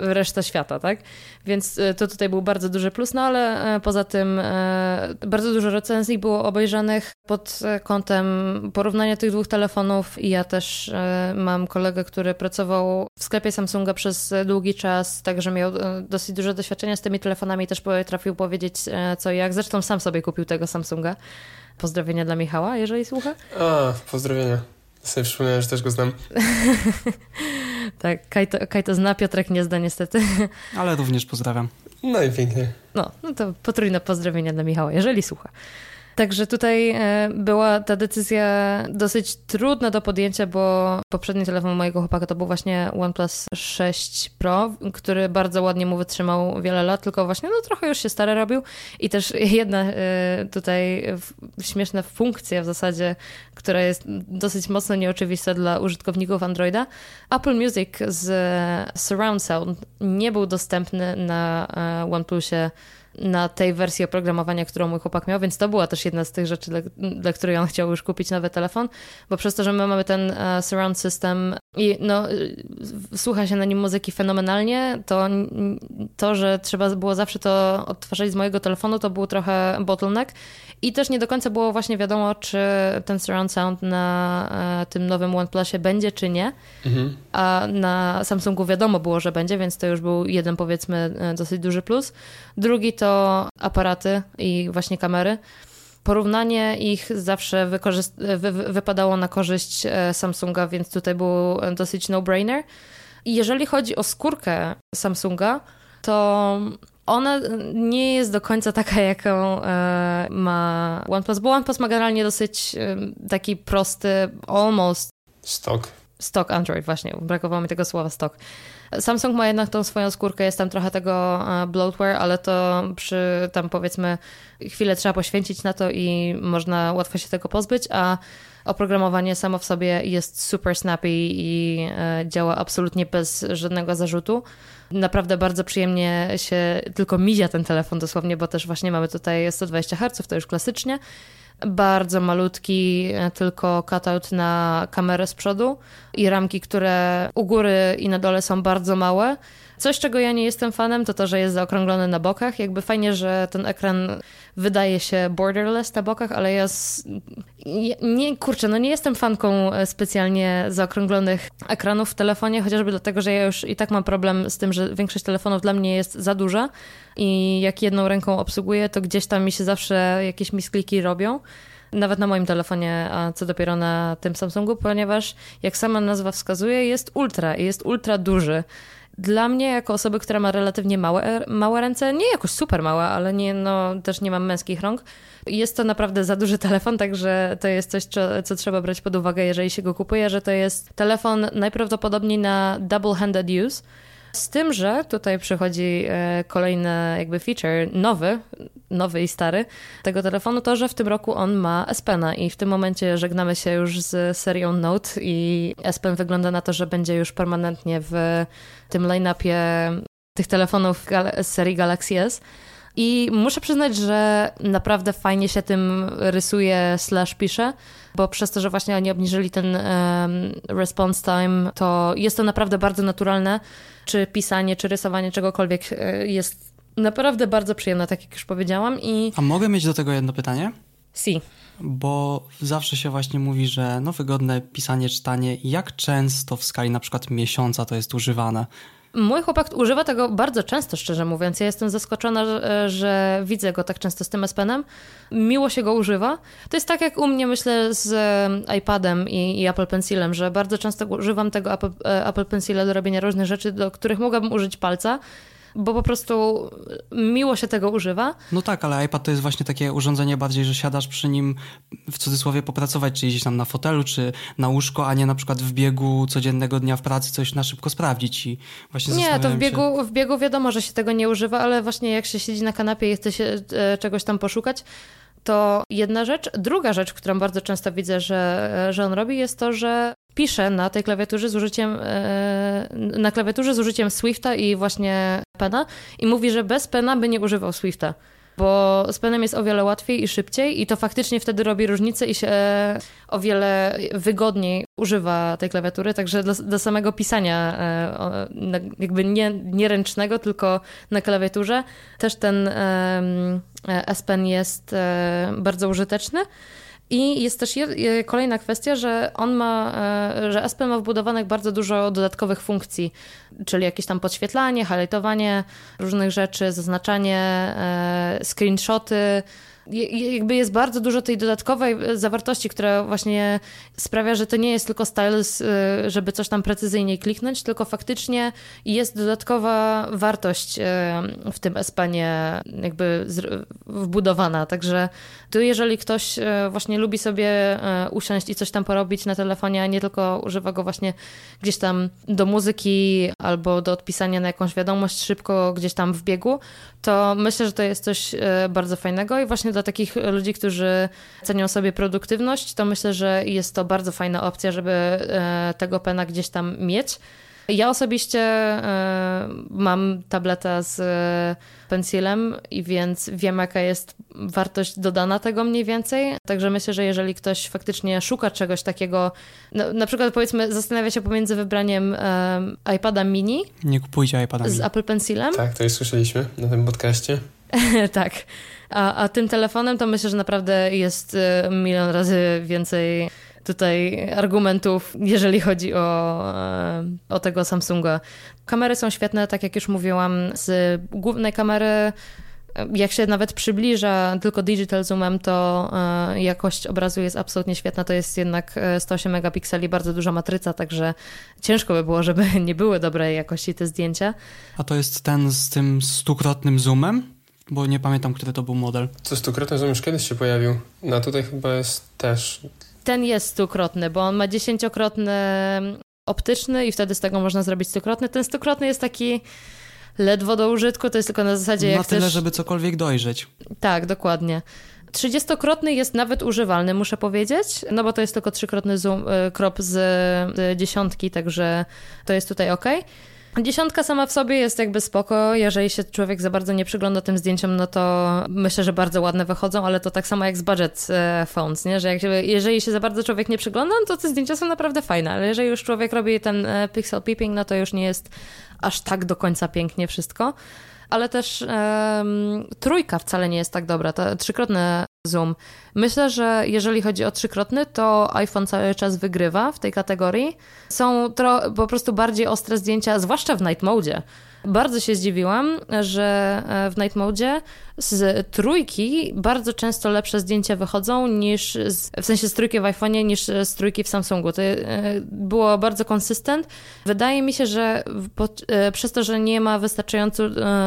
reszta świata, tak? Więc e, to tutaj był bardzo duży plus, no ale e, poza tym e, bardzo dużo recenzji było obejrzanych pod kątem porównania tych dwóch telefonów i ja też e, mam kolegę, który pracował w sklepie Samsunga przez długi czas, także miał e, dosyć dużo doświadczenia z tymi telefonami, też trafił powiedzieć co i jak. Zresztą sam sobie kupił tego Samsunga. Pozdrowienia dla Michała, jeżeli słucha. A, pozdrowienia. Sobie przypomniałem, że też go znam. tak, Kajto, Kajto zna, Piotrek nie zna niestety. Ale również pozdrawiam. No i pięknie. No, no to potrójne pozdrowienia dla Michała, jeżeli słucha. Także tutaj e, była ta decyzja dosyć trudna do podjęcia, bo poprzedni telefon mojego chłopaka to był właśnie OnePlus 6 Pro, który bardzo ładnie mu wytrzymał wiele lat, tylko właśnie no trochę już się stary robił i też jedna e, tutaj śmieszna funkcja w zasadzie, która jest dosyć mocno nieoczywista dla użytkowników Androida. Apple Music z Surround Sound nie był dostępny na e, OnePlusie na tej wersji oprogramowania, którą mój chłopak miał, więc to była też jedna z tych rzeczy, dla, dla której on chciał już kupić nowy telefon, bo przez to, że my mamy ten uh, surround system i no, słucha się na nim muzyki fenomenalnie, to to, że trzeba było zawsze to odtwarzać z mojego telefonu, to był trochę bottleneck i też nie do końca było właśnie wiadomo, czy ten surround sound na uh, tym nowym OnePlusie będzie, czy nie, mhm. a na Samsungu wiadomo było, że będzie, więc to już był jeden powiedzmy e, dosyć duży plus. Drugi to aparaty i właśnie kamery. Porównanie ich zawsze wy wypadało na korzyść e, Samsunga, więc tutaj był dosyć no-brainer. I jeżeli chodzi o skórkę Samsunga, to ona nie jest do końca taka, jaką e, ma OnePlus, bo OnePlus ma generalnie dosyć e, taki prosty, almost... Stock. Stock Android, właśnie, brakowało mi tego słowa stock. Samsung ma jednak tą swoją skórkę, jest tam trochę tego e, bloatware, ale to przy tam powiedzmy chwilę trzeba poświęcić na to i można łatwo się tego pozbyć, a oprogramowanie samo w sobie jest super snappy i e, działa absolutnie bez żadnego zarzutu. Naprawdę bardzo przyjemnie się tylko mizia ten telefon dosłownie, bo też właśnie mamy tutaj 120 Hz, to już klasycznie bardzo malutki, e, tylko cutout na kamerę z przodu i ramki, które u góry i na dole są bardzo małe. Coś, czego ja nie jestem fanem, to to, że jest zaokrąglony na bokach. Jakby fajnie, że ten ekran wydaje się borderless na bokach, ale ja z... nie, kurczę, no nie jestem fanką e, specjalnie zaokrąglonych ekranów w telefonie, chociażby dlatego, że ja już i tak mam problem z tym, że większość telefonów dla mnie jest za duża i jak jedną ręką obsługuję, to gdzieś tam mi się zawsze jakieś miskliki robią nawet na moim telefonie, a co dopiero na tym Samsungu, ponieważ jak sama nazwa wskazuje, jest ultra i jest ultra duży. Dla mnie, jako osoby, która ma relatywnie małe, małe ręce, nie jakoś super małe, ale nie, no, też nie mam męskich rąk, jest to naprawdę za duży telefon, także to jest coś, co, co trzeba brać pod uwagę, jeżeli się go kupuje, że to jest telefon najprawdopodobniej na double-handed use, z tym, że tutaj przychodzi e, kolejny jakby feature, nowy, nowy i stary tego telefonu, to, że w tym roku on ma S Pena i w tym momencie żegnamy się już z serią Note i S Pen wygląda na to, że będzie już permanentnie w tym line-upie tych telefonów z serii Galaxy S. I muszę przyznać, że naprawdę fajnie się tym rysuje slash pisze, bo przez to, że właśnie oni obniżyli ten um, response time, to jest to naprawdę bardzo naturalne, czy pisanie, czy rysowanie czegokolwiek e, jest naprawdę bardzo przyjemne, tak jak już powiedziałam. I... A mogę mieć do tego jedno pytanie? Si. Bo zawsze się właśnie mówi, że no wygodne pisanie, czytanie. Jak często w skali na przykład miesiąca to jest używane? Mój chłopak używa tego bardzo często, szczerze mówiąc. Ja jestem zaskoczona, że, że widzę go tak często z tym S Penem. Miło się go używa. To jest tak jak u mnie, myślę, z iPadem i, i Apple Pencilem, że bardzo często używam tego Apple, e, Apple Pencila do robienia różnych rzeczy, do których mogłabym użyć palca bo po prostu miło się tego używa. No tak, ale iPad to jest właśnie takie urządzenie bardziej, że siadasz przy nim w cudzysłowie popracować, czy gdzieś tam na fotelu, czy na łóżko, a nie na przykład w biegu codziennego dnia w pracy coś na szybko sprawdzić i właśnie Nie, to w biegu, się... w biegu wiadomo, że się tego nie używa, ale właśnie jak się siedzi na kanapie i chce się e, czegoś tam poszukać, to jedna rzecz. Druga rzecz, którą bardzo często widzę, że, że on robi, jest to, że pisze na tej klawiaturze z użyciem, e, na klawiaturze z użyciem Swifta i właśnie pena i mówi, że bez pena by nie używał Swifta bo z penem jest o wiele łatwiej i szybciej i to faktycznie wtedy robi różnicę i się o wiele wygodniej używa tej klawiatury, także do, do samego pisania e, jakby nie, nie ręcznego, tylko na klawiaturze też ten S Pen jest e, bardzo użyteczny. I jest też kolejna kwestia, że on ma, e, że ma wbudowanych bardzo dużo dodatkowych funkcji, czyli jakieś tam podświetlanie, highlightowanie różnych rzeczy, zaznaczanie, e, screenshoty, jakby jest bardzo dużo tej dodatkowej zawartości, która właśnie sprawia, że to nie jest tylko stylus, y, żeby coś tam precyzyjnie kliknąć, tylko faktycznie jest dodatkowa wartość y, w tym espanie jakby wbudowana. Także tu jeżeli ktoś właśnie lubi sobie usiąść i coś tam porobić na telefonie, a nie tylko używa go właśnie gdzieś tam do muzyki albo do odpisania na jakąś wiadomość szybko gdzieś tam w biegu, to myślę, że to jest coś bardzo fajnego i właśnie dla takich ludzi, którzy cenią sobie produktywność, to myślę, że jest to bardzo fajna opcja, żeby e, tego pena gdzieś tam mieć. Ja osobiście e, mam tabletę z e, pensilem i więc wiem, jaka jest wartość dodana tego mniej więcej. Także myślę, że jeżeli ktoś faktycznie szuka czegoś takiego, no, na przykład powiedzmy zastanawia się pomiędzy wybraniem iPada mini. Nie kupujcie iPada mini. Z Apple Pencilem. Tak, to już słyszeliśmy na tym podcaście. tak. A, a tym telefonem to myślę, że naprawdę jest y, milion razy więcej tutaj argumentów, jeżeli chodzi o, y, o tego Samsunga. Kamery są świetne, tak jak już mówiłam, z głównej kamery jak się nawet przybliża tylko digital zoomem, to y, jakość obrazu jest absolutnie świetna. To jest jednak 108 megapikseli, bardzo duża matryca, także ciężko by było, żeby nie były dobrej jakości te zdjęcia. A to jest ten z tym stukrotnym zoomem? Bo nie pamiętam, który to był model. Co stukrotny zoom już kiedyś się pojawił. No tutaj chyba jest też. Ten jest stukrotny, bo on ma dziesięciokrotny optyczny i wtedy z tego można zrobić stukrotny. Ten stukrotny jest taki ledwo do użytku, to jest tylko na zasadzie jak Na tyle, chcesz... żeby cokolwiek dojrzeć. Tak, dokładnie. Trzydziestokrotny jest nawet używalny, muszę powiedzieć, no bo to jest tylko trzykrotny zoom, y, krop z dziesiątki, także to jest tutaj ok. Dziesiątka sama w sobie jest jakby spoko, jeżeli się człowiek za bardzo nie przygląda tym zdjęciom, no to myślę, że bardzo ładne wychodzą, ale to tak samo jak z budget e, phones, nie? że jak się, jeżeli się za bardzo człowiek nie przygląda, no to te zdjęcia są naprawdę fajne, ale jeżeli już człowiek robi ten e, pixel peeping, no to już nie jest aż tak do końca pięknie wszystko ale też trójka wcale nie jest tak dobra, to trzykrotny zoom. Myślę, że jeżeli chodzi o trzykrotny, to iPhone cały czas wygrywa w tej kategorii. Są po prostu bardziej ostre zdjęcia, zwłaszcza w night mode. Bardzo się zdziwiłam, że e, w night mode z trójki bardzo często lepsze zdjęcia wychodzą niż, z, w sensie z trójki w iPhone'ie niż z trójki w Samsungu. To e, było bardzo konsystent. Wydaje mi się, że po, e, przez to, że nie ma wystarczająco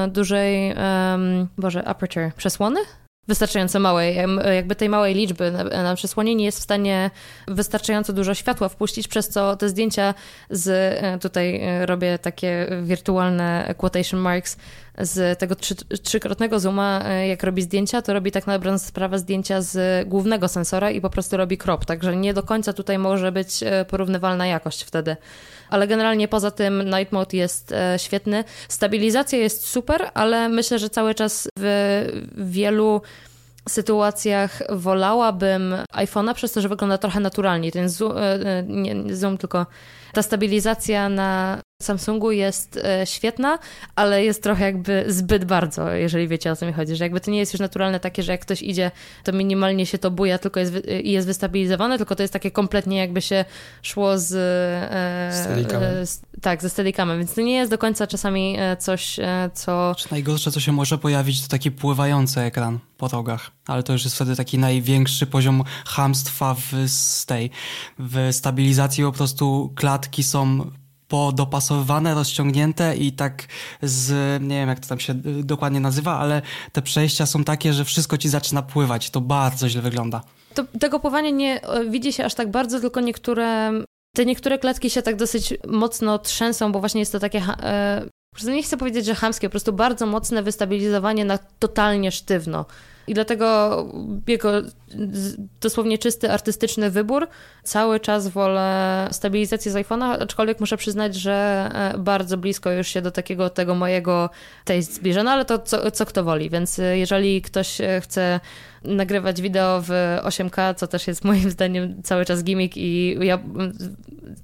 dużej, um, boże, aperture, przesłony? Wystarczająco małej, jakby tej małej liczby na, przesłonie nie jest w stanie wystarczająco dużo światła wpuścić, przez co te zdjęcia z, e, tutaj e, robię takie wirtualne quotation marks, z tego trzy, trzykrotnego zooma, e, jak robi zdjęcia, to robi tak na dobrą sprawę zdjęcia z głównego sensora i po prostu robi crop, także nie do końca tutaj może być porównywalna jakość wtedy. Ale generalnie poza tym Night Mode jest świetny. Stabilizacja jest super, ale myślę, że cały czas w wielu sytuacjach wolałabym iPhone'a przez to, że wygląda trochę naturalnie. Ten zoom, e, e, nie zoom, tylko ta stabilizacja na Samsungu jest e, świetna, ale jest trochę jakby zbyt bardzo, jeżeli wiecie o co mi chodzi, że jakby to nie jest już naturalne takie, że jak ktoś idzie, to minimalnie się to buja tylko jest, i jest wystabilizowane, tylko to jest takie kompletnie jakby się szło z... E, z tak, ze steadicamem, więc to nie jest do końca czasami coś, co... Najgorsze, co się może pojawić, to taki pływający ekran po rogach, ale to już jest wtedy taki największy poziom hamstwa w tej, w stabilizacji po prostu klatki są podopasowywane, rozciągnięte i tak z, nie wiem jak to tam się y, dokładnie nazywa, ale te przejścia są takie, że wszystko ci zaczyna pływać. To bardzo źle wygląda. To, tego pływania nie widzi się aż tak bardzo, tylko niektóre, te niektóre klatki się tak dosyć mocno trzęsą, bo właśnie jest to takie, e, nie chcę powiedzieć, że chamskie, po prostu bardzo mocne wystabilizowanie na totalnie sztywno. I dlatego jego dosłownie czysty artystyczny wybór. Cały czas wolę stabilizację z iPhone'a, aczkolwiek muszę przyznać, że e, bardzo blisko już się do takiego tego mojego taste zbliża, no ale to co, co kto woli, więc e, jeżeli ktoś e, chce nagrywać wideo w 8K, co też jest moim zdaniem cały czas gimmick i ja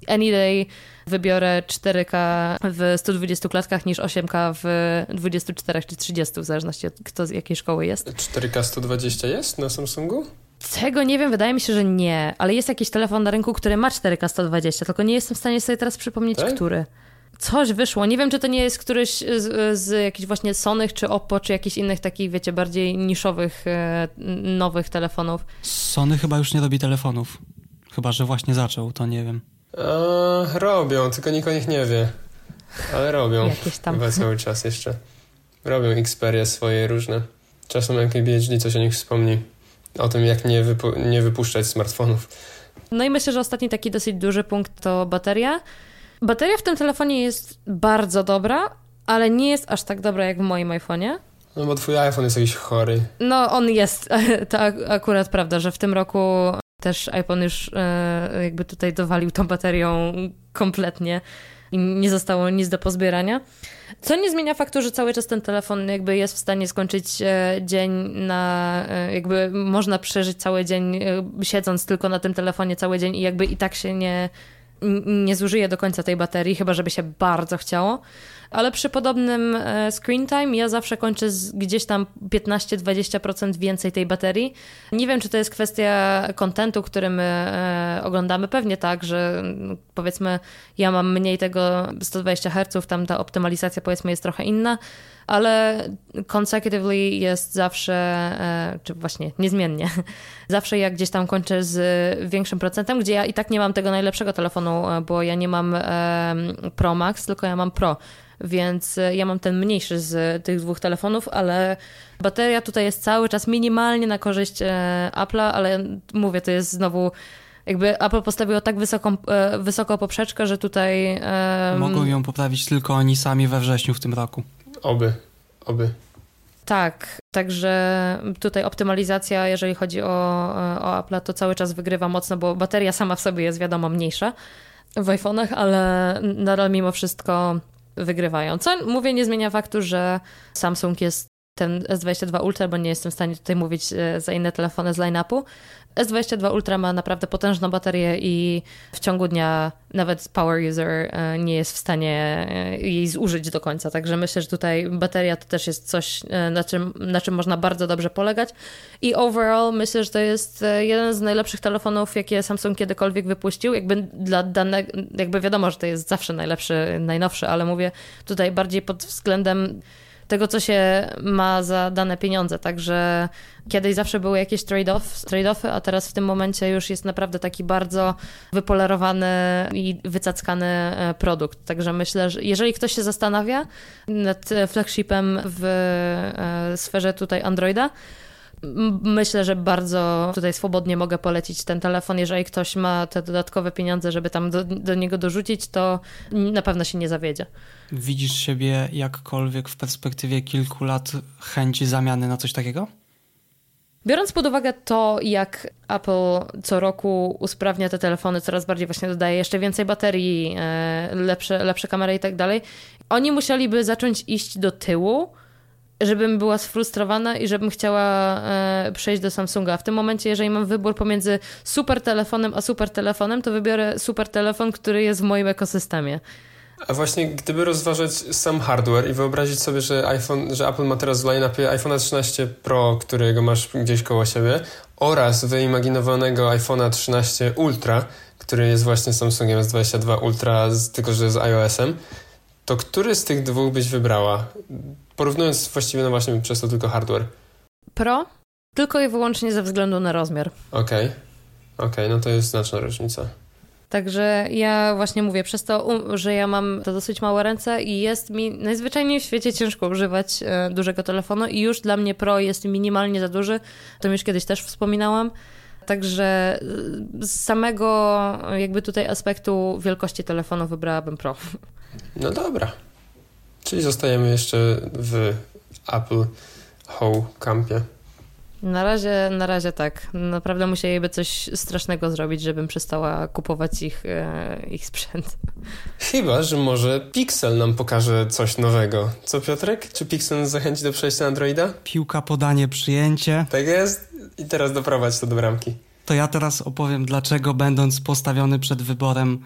any day wybiorę 4K w 120 klatkach niż 8K w 24 czy 30, w zależności od kto z jakiej szkoły jest. 4K 120 jest na Samsungu? Tego nie wiem, wydaje mi się, że nie, ale jest jakiś telefon na rynku, który ma 4K 120, tylko nie jestem w stanie sobie teraz przypomnieć, tak? który. Coś wyszło. Nie wiem, czy to nie jest któryś z, z jakichś właśnie Sonych, czy Oppo, czy jakichś innych takich, wiecie, bardziej niszowych, e, nowych telefonów. Sony chyba już nie robi telefonów. Chyba, że właśnie zaczął, to nie wiem. E, robią, tylko nikt o nich nie wie. Ale robią. Jakieś tam. Chyba cały czas jeszcze. Robią Xperia swoje różne. Czasem jak PhD coś o nich wspomni. O tym, jak nie, wypu nie wypuszczać smartfonów. No i myślę, że ostatni taki dosyć duży punkt to bateria. Bateria w tym telefonie jest bardzo dobra, ale nie jest aż tak dobra jak w moim iPhone'ie. No bo twój iPhone jest jakiś chory. No on jest, to akurat prawda, że w tym roku też iPhone już e, jakby tutaj dowalił tą baterią kompletnie i nie zostało nic do pozbierania. Co nie zmienia faktu, że cały czas ten telefon jakby jest w stanie skończyć e, dzień na, e, jakby można przeżyć cały dzień siedząc tylko na tym telefonie cały dzień i jakby i tak się nie, nie zużyje do końca tej baterii, chyba żeby się bardzo chciało. Ale przy podobnym e, screen time ja zawsze kończę gdzieś tam 15-20% więcej tej baterii. Nie wiem, czy to jest kwestia kontentu, który my e, oglądamy. Pewnie tak, że no, powiedzmy ja mam mniej tego 120 Hz, tam ta optymalizacja powiedzmy jest trochę inna ale consecutively jest zawsze, e, czy właśnie niezmiennie, zawsze jak gdzieś tam kończę z większym procentem, gdzie ja i tak nie mam tego najlepszego telefonu, bo ja nie mam Pro Max, tylko ja mam Pro, więc e, ja mam ten mniejszy z tych dwóch telefonów, ale bateria tutaj jest cały czas minimalnie na korzyść Apple'a, ale mówię, to jest znowu jakby Apple postawiło tak wysoką, wysoko poprzeczkę, że tutaj... Um... Mogą ją poprawić tylko oni sami we wrześniu w tym roku. Oby, oby. Tak, także tutaj optymalizacja, jeżeli chodzi o, o Apple, to cały czas wygrywa mocno, bo bateria sama w sobie jest wiadomo mniejsza w iPhone'ach, ale nadal mimo wszystko wygrywają. Co mówię, nie zmienia faktu, że Samsung jest ten S22 Ultra, bo nie jestem w stanie tutaj mówić e, za inne telefony z line-upu. S22 Ultra ma naprawdę potężną baterię i w ciągu dnia nawet power user e, nie jest w stanie e, jej zużyć do końca. Także myślę, że tutaj bateria to też jest coś, na czym, na czym można bardzo dobrze polegać. I overall myślę, że to jest jeden z najlepszych telefonów, jakie Samsung kiedykolwiek wypuścił. Jakby dla danego, jakby wiadomo, że to jest zawsze najlepszy, najnowszy, ale mówię tutaj bardziej pod względem tego, co się ma za dane pieniądze. Także kiedyś zawsze były jakieś trade-off, trade-offy, a teraz w tym momencie już jest naprawdę taki bardzo wypolerowany i wycackany e, produkt. Także myślę, że jeżeli ktoś się zastanawia nad flagshipem w e, sferze tutaj Androida, Myślę, że bardzo tutaj swobodnie mogę polecić ten telefon. Jeżeli ktoś ma te dodatkowe pieniądze, żeby tam do, do niego dorzucić, to na pewno się nie zawiedzie. Widzisz siebie jakkolwiek w perspektywie kilku lat chęci zamiany na coś takiego? Biorąc pod uwagę to, jak Apple co roku usprawnia te telefony, coraz bardziej właśnie dodaje jeszcze więcej baterii, e, lepsze, lepsze kamery i tak dalej, oni musieliby zacząć iść do tyłu, żebym była sfrustrowana i żebym chciała e, przejść do Samsunga. W tym momencie, jeżeli mam wybór pomiędzy super telefonem a super telefonem, to wybiorę super telefon, który jest w moim ekosystemie. A właśnie, gdyby rozważać sam hardware i wyobrazić sobie, że iPhone, że Apple ma teraz w line-upie iPhone 13 Pro, którego masz gdzieś koło siebie, oraz wyimaginowanego iPhone'a 13 Ultra, który jest właśnie Samsungiem S22 Ultra, tylko że z iOS-em, to który z tych dwóch byś wybrała? Porównując właściwie no właśnie przez to tylko hardware. Pro? Tylko i wyłącznie ze względu na rozmiar. Okej. Okay. Okej, okay, no to jest znaczna różnica. Także ja właśnie mówię, przez to, że ja mam to dosyć małe ręce i jest mi najzwyczajniej w świecie ciężko używać e, dużego telefonu i już dla mnie Pro jest minimalnie za duży. To już kiedyś też wspominałam. Także z samego jakby tutaj aspektu wielkości telefonu wybrałabym Pro. No dobra. Czyli zostajemy jeszcze w Apple Home Campie. Na razie, na razie tak. Naprawdę musieliby coś strasznego zrobić, żebym przestała kupować ich, e, ich sprzęt. Chyba, że może Pixel nam pokaże coś nowego. Co Piotrek? Czy Pixel nas zachęci do przejścia Androida? Piłka, podanie, przyjęcie. Tak jest. I teraz doprowadź to do bramki. To ja teraz opowiem, dlaczego będąc postawiony przed wyborem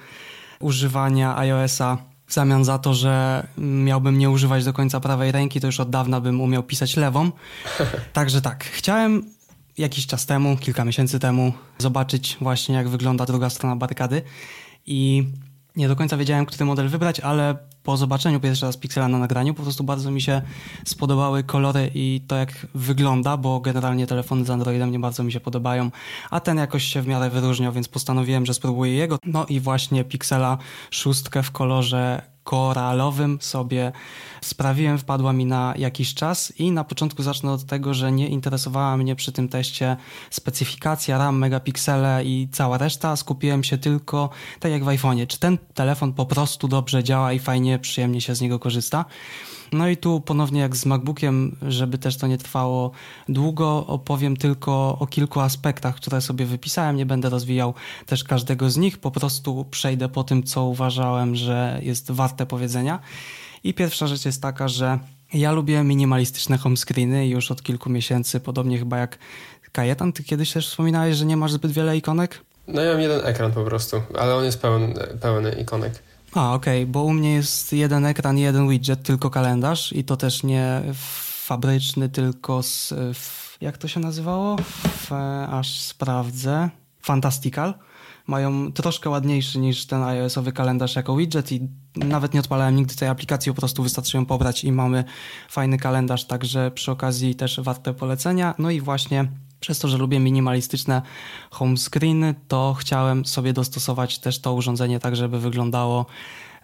używania iOS-a w zamian za to, że miałbym nie używać do końca prawej ręki, to już od dawna bym umiał pisać lewą. Także tak, chciałem jakiś czas temu, kilka miesięcy temu, zobaczyć właśnie jak wygląda druga strona barykady i nie do końca wiedziałem, który model wybrać, ale po zobaczeniu pierwszy raz Pixela na nagraniu po prostu bardzo mi się spodobały kolory i to jak wygląda, bo generalnie telefony z Androidem nie bardzo mi się podobają, a ten jakoś się w miarę wyróżniał, więc postanowiłem, że spróbuję jego. No i właśnie Pixela szóstkę w kolorze koralowym sobie sprawiłem, wpadła mi na jakiś czas i na początku zacznę od tego, że nie interesowała mnie przy tym teście specyfikacja RAM, megapiksele i cała reszta. Skupiłem się tylko, tak jak w iPhone'ie, czy ten telefon po prostu dobrze działa i fajnie, przyjemnie się z niego korzysta. No i tu ponownie jak z MacBookiem, żeby też to nie trwało długo, opowiem tylko o kilku aspektach, które sobie wypisałem. Nie będę rozwijał też każdego z nich, po prostu przejdę po tym, co uważałem, że jest warte powiedzenia. I pierwsza rzecz jest taka, że ja lubię minimalistyczne home screeny już od kilku miesięcy, podobnie chyba jak Kajetan. Ty kiedyś też wspominałeś, że nie masz zbyt wiele ikonek? No ja mam jeden ekran po prostu, ale on jest pełen, pełen ikonek. A, okej, okay, bo u mnie jest jeden ekran i jeden widget, tylko kalendarz i to też nie fabryczny, tylko z... Jak to się nazywało? F, aż sprawdzę. Fantastical. Mają troszkę ładniejszy niż ten iOS-owy kalendarz jako widget i nawet nie odpalałem nigdy tej aplikacji, po prostu wystarczy ją pobrać i mamy fajny kalendarz, także przy okazji też warte polecenia. No i właśnie przez to, że lubię minimalistyczne home screeny, to chciałem sobie dostosować też to urządzenie tak, żeby wyglądało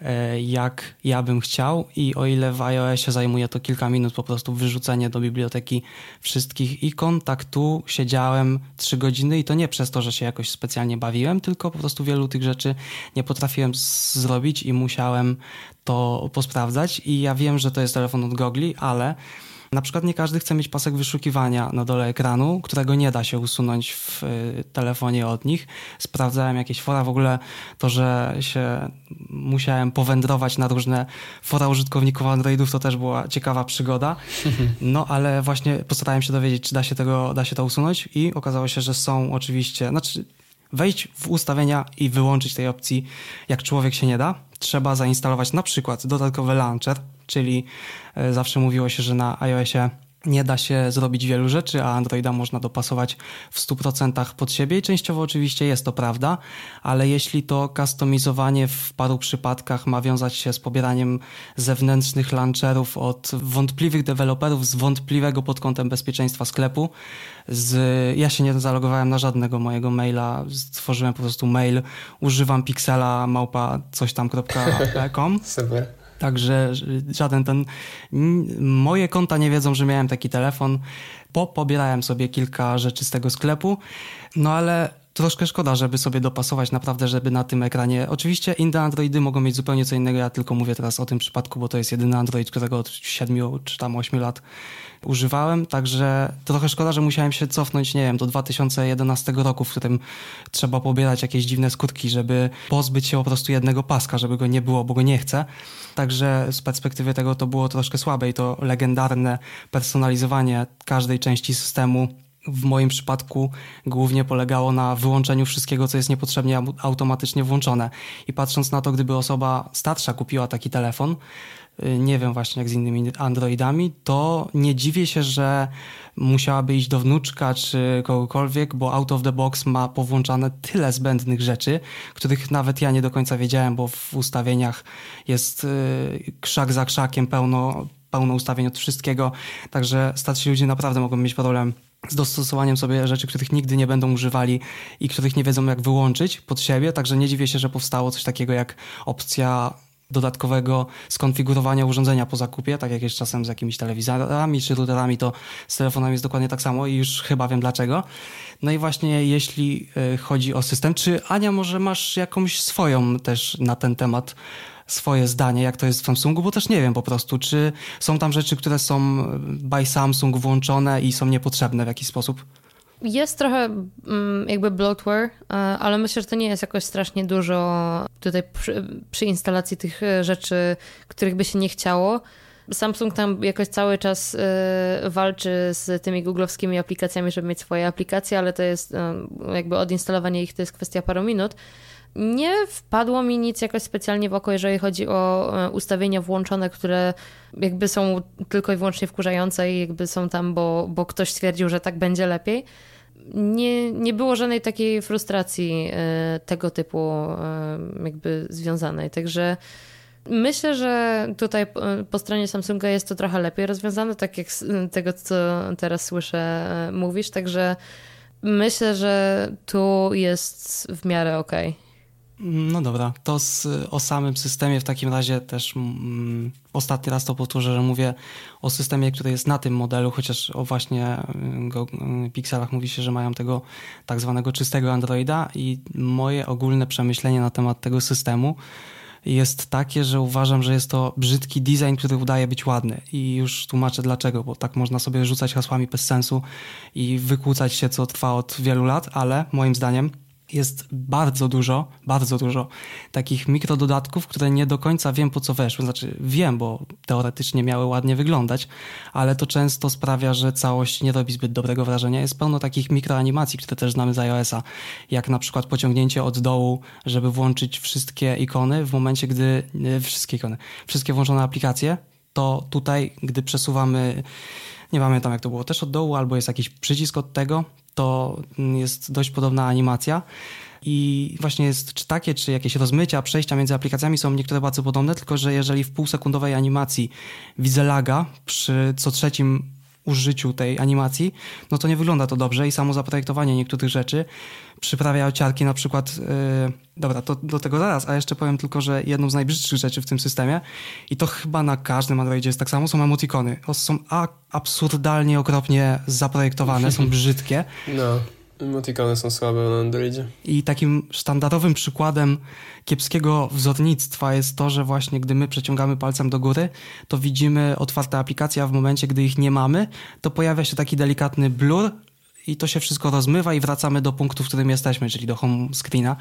e, jak ja bym chciał. I o ile w iOSie zajmuje to kilka minut po prostu wyrzucenie do biblioteki wszystkich ikon, tak tu siedziałem trzy godziny i to nie przez to, że się jakoś specjalnie bawiłem, tylko po prostu wielu tych rzeczy nie potrafiłem zrobić i musiałem to posprawdzać. I ja wiem, że to jest telefon od Gogli, ale na przykład nie każdy chce mieć pasek wyszukiwania na dole ekranu, którego nie da się usunąć w y, telefonie od nich. Sprawdzałem jakieś fora, w ogóle to, że się musiałem powędrować na różne fora użytkowników Androidów, to też była ciekawa przygoda. No ale właśnie postarałem się dowiedzieć, czy da się, tego, da się to usunąć i okazało się, że są oczywiście, znaczy wejść w ustawienia i wyłączyć tej opcji, jak człowiek się nie da. Trzeba zainstalować na przykład dodatkowy launcher, czyli e, zawsze mówiło się, że na iOSie nie da się zrobić wielu rzeczy, a Androida można dopasować w 100% pod siebie i częściowo oczywiście jest to prawda, ale jeśli to customizowanie w paru przypadkach ma wiązać się z pobieraniem zewnętrznych launcherów od wątpliwych deweloperów z wątpliwego pod kątem bezpieczeństwa sklepu, z, ja się nie zalogowałem na żadnego mojego maila, stworzyłem po prostu mail, używam pixela małpa coś tam.com. Super. Także żaden ten. Moje konta nie wiedzą, że miałem taki telefon. Po, pobierałem sobie kilka rzeczy z tego sklepu, no ale troszkę szkoda, żeby sobie dopasować naprawdę, żeby na tym ekranie. Oczywiście inne Androidy mogą mieć zupełnie co innego. Ja tylko mówię teraz o tym przypadku, bo to jest jedyny Android, którego od 7 czy tam 8 lat używałem, także trochę szkoda, że musiałem się cofnąć, nie wiem, do 2011 roku, w którym trzeba pobierać jakieś dziwne skutki, żeby pozbyć się po prostu jednego paska, żeby go nie było, bo go nie chcę. Także z perspektywy tego to było troszkę słabe i to legendarne personalizowanie każdej części systemu w moim przypadku głównie polegało na wyłączeniu wszystkiego, co jest niepotrzebnie automatycznie włączone. I patrząc na to, gdyby osoba starsza kupiła taki telefon, y, nie wiem właśnie jak z innymi Androidami, to nie dziwię się, że musiałaby iść do wnuczka czy kogokolwiek, bo out of the box ma powłączane tyle zbędnych rzeczy, których nawet ja nie do końca wiedziałem, bo w ustawieniach jest y, krzak za krzakiem pełno, pełno ustawień od wszystkiego, także starsi ludzie naprawdę mogą mieć problem z dostosowaniem sobie rzeczy, których nigdy nie będą używali i których nie wiedzą jak wyłączyć pod siebie, także nie dziwię się, że powstało coś takiego jak opcja dodatkowego skonfigurowania urządzenia po zakupie, tak jak jest czasem z jakimiś telewizorami czy routerami, to z telefonami jest dokładnie tak samo i już chyba wiem dlaczego. No i właśnie jeśli y, chodzi o system, czy Ania może masz jakąś swoją też na ten temat swoje zdanie, jak to jest w Samsungu, bo też nie wiem po prostu, czy są tam rzeczy, które są by Samsung włączone i są niepotrzebne w jakiś sposób? Jest trochę mm, jakby bloatware, e, ale myślę, że to nie jest jakoś strasznie dużo tutaj przy, przy, instalacji tych e, rzeczy, których by się nie chciało. Samsung tam jakoś cały czas e, walczy z tymi googlowskimi aplikacjami, żeby mieć swoje aplikacje, ale to jest jakby odinstalowanie ich to jest kwestia paru minut. Nie wpadło mi nic jakoś specjalnie w oko, jeżeli chodzi o ustawienia włączone, które jakby są tylko i wyłącznie wkurzające i jakby są tam, bo, bo ktoś stwierdził, że tak będzie lepiej nie, nie było żadnej takiej frustracji e, tego typu e, jakby związanej. Także myślę, że tutaj po stronie Samsunga jest to trochę lepiej rozwiązane, tak jak z tego, co teraz słyszę, e, mówisz. Także myślę, że tu jest w miarę okej. Okay. No dobra, to z, o samym systemie w takim razie też mm, ostatni raz to powtórzę, że mówię o systemie, który jest na tym modelu, chociaż o właśnie y, go, y, Pixelach mówi się, że mają tego tak zwanego czystego Androida i moje ogólne przemyślenie na temat tego systemu jest takie, że uważam, że jest to brzydki design, który udaje być ładny. I już tłumaczę dlaczego, bo tak można sobie rzucać hasłami bez sensu i wykłócać się, co trwa od wielu lat, ale moim zdaniem jest bardzo dużo, bardzo dużo takich mikrododatków, które nie do końca wiem po co weszły. Znaczy wiem, bo teoretycznie miały ładnie wyglądać, ale to często sprawia, że całość nie robi zbyt dobrego wrażenia. Jest pełno takich mikroanimacji, które też znamy z iOS-a, jak na przykład pociągnięcie od dołu, żeby włączyć wszystkie ikony w momencie, gdy wszystkie ikony, wszystkie włączone aplikacje, to tutaj, gdy przesuwamy nie pamiętam jak to było, też od dołu, albo jest jakiś przycisk od tego, to jest dość podobna animacja. I właśnie jest czy takie, czy jakieś rozmycia, przejścia między aplikacjami są niektóre bardzo podobne, tylko że jeżeli w półsekundowej animacji widzę laga przy co trzecim użyciu tej animacji, no to nie wygląda to dobrze i samo zaprojektowanie niektórych rzeczy przyprawia ciarki na przykład, yy, dobra, to do tego zaraz, a jeszcze powiem tylko, że jedną z najbrzydszych rzeczy w tym systemie i to chyba na każdym Androidzie jest tak samo, są emotikony. Są a, absurdalnie, okropnie zaprojektowane, są brzydkie. No. Emotikony są słabe na Androidzie. I takim sztandarowym przykładem kiepskiego wzornictwa jest to, że właśnie gdy my przeciągamy palcem do góry, to widzimy otwarte aplikacje, a w momencie, gdy ich nie mamy, to pojawia się taki delikatny blur i to się wszystko rozmywa i wracamy do punktu, w którym jesteśmy, czyli do home screena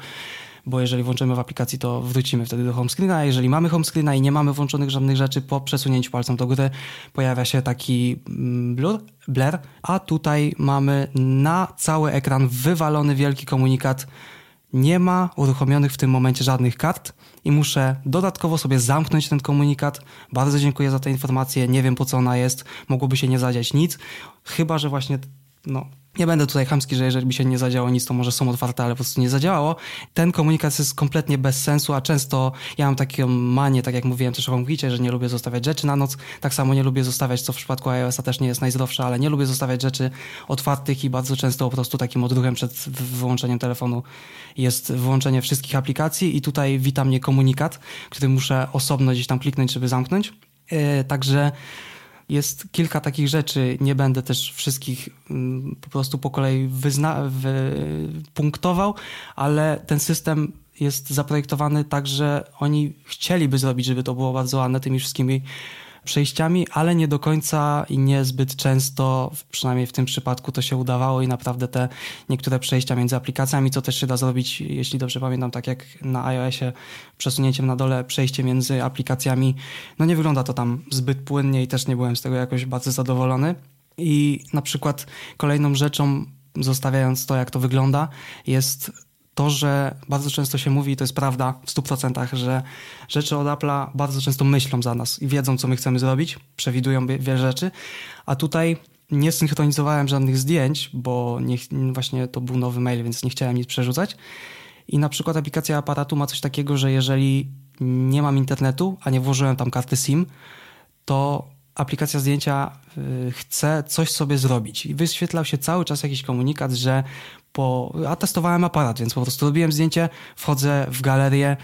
bo jeżeli włączymy w aplikacji, to wrócimy wtedy do home screena, jeżeli mamy home screena i nie mamy włączonych żadnych rzeczy, po przesunięciu palcem do góry pojawia się taki mm, blur, blur, a tutaj mamy na cały ekran wywalony wielki komunikat. Nie ma uruchomionych w tym momencie żadnych kart i muszę dodatkowo sobie zamknąć ten komunikat. Bardzo dziękuję za tę informację, nie wiem po co ona jest, mogłoby się nie zadziać nic, chyba że właśnie no, nie będę tutaj chamski, że jeżeli by się nie zadziało nic, to może są otwarte, ale po prostu nie zadziałało. Ten komunikat jest kompletnie bez sensu, a często ja mam taką manię, tak jak mówiłem też o HomeKitie, że nie lubię zostawiać rzeczy na noc. Tak samo nie lubię zostawiać, co w przypadku iOS-a też nie jest najzdrowsze, ale nie lubię zostawiać rzeczy otwartych i bardzo często po prostu takim odruchem przed wyłączeniem telefonu jest wyłączenie wszystkich aplikacji i tutaj wita mnie komunikat, który muszę osobno gdzieś tam kliknąć, żeby zamknąć. Yy, także jest kilka takich rzeczy, nie będę też wszystkich mm, po prostu po kolei wyzna- punktował, ale ten system jest zaprojektowany tak, że oni chcieliby zrobić, żeby to było bardzo ładne tymi wszystkimi przejściami, ale nie do końca i niezbyt często, przynajmniej w tym przypadku to się udawało i naprawdę te niektóre przejścia między aplikacjami, co też się da zrobić, jeśli dobrze pamiętam, tak jak na iOSie przesunięciem na dole przejście między aplikacjami, no nie wygląda to tam zbyt płynnie i też nie byłem z tego jakoś bardzo zadowolony. I na przykład kolejną rzeczą, zostawiając to, jak to wygląda, jest to, że bardzo często się mówi, i to jest prawda w 100%, że rzeczy od Apple'a bardzo często myślą za nas i wiedzą, co my chcemy zrobić, przewidują wiele rzeczy, a tutaj nie synchronizowałem żadnych zdjęć, bo nie, właśnie to był nowy mail, więc nie chciałem nic przerzucać. I na przykład aplikacja aparatu ma coś takiego, że jeżeli nie mam internetu, a nie włożyłem tam karty SIM, to aplikacja zdjęcia y, chce coś sobie zrobić. I wyświetlał się cały czas jakiś komunikat, że po, a testowałem aparat, więc po prostu robiłem zdjęcie, wchodzę w galerię,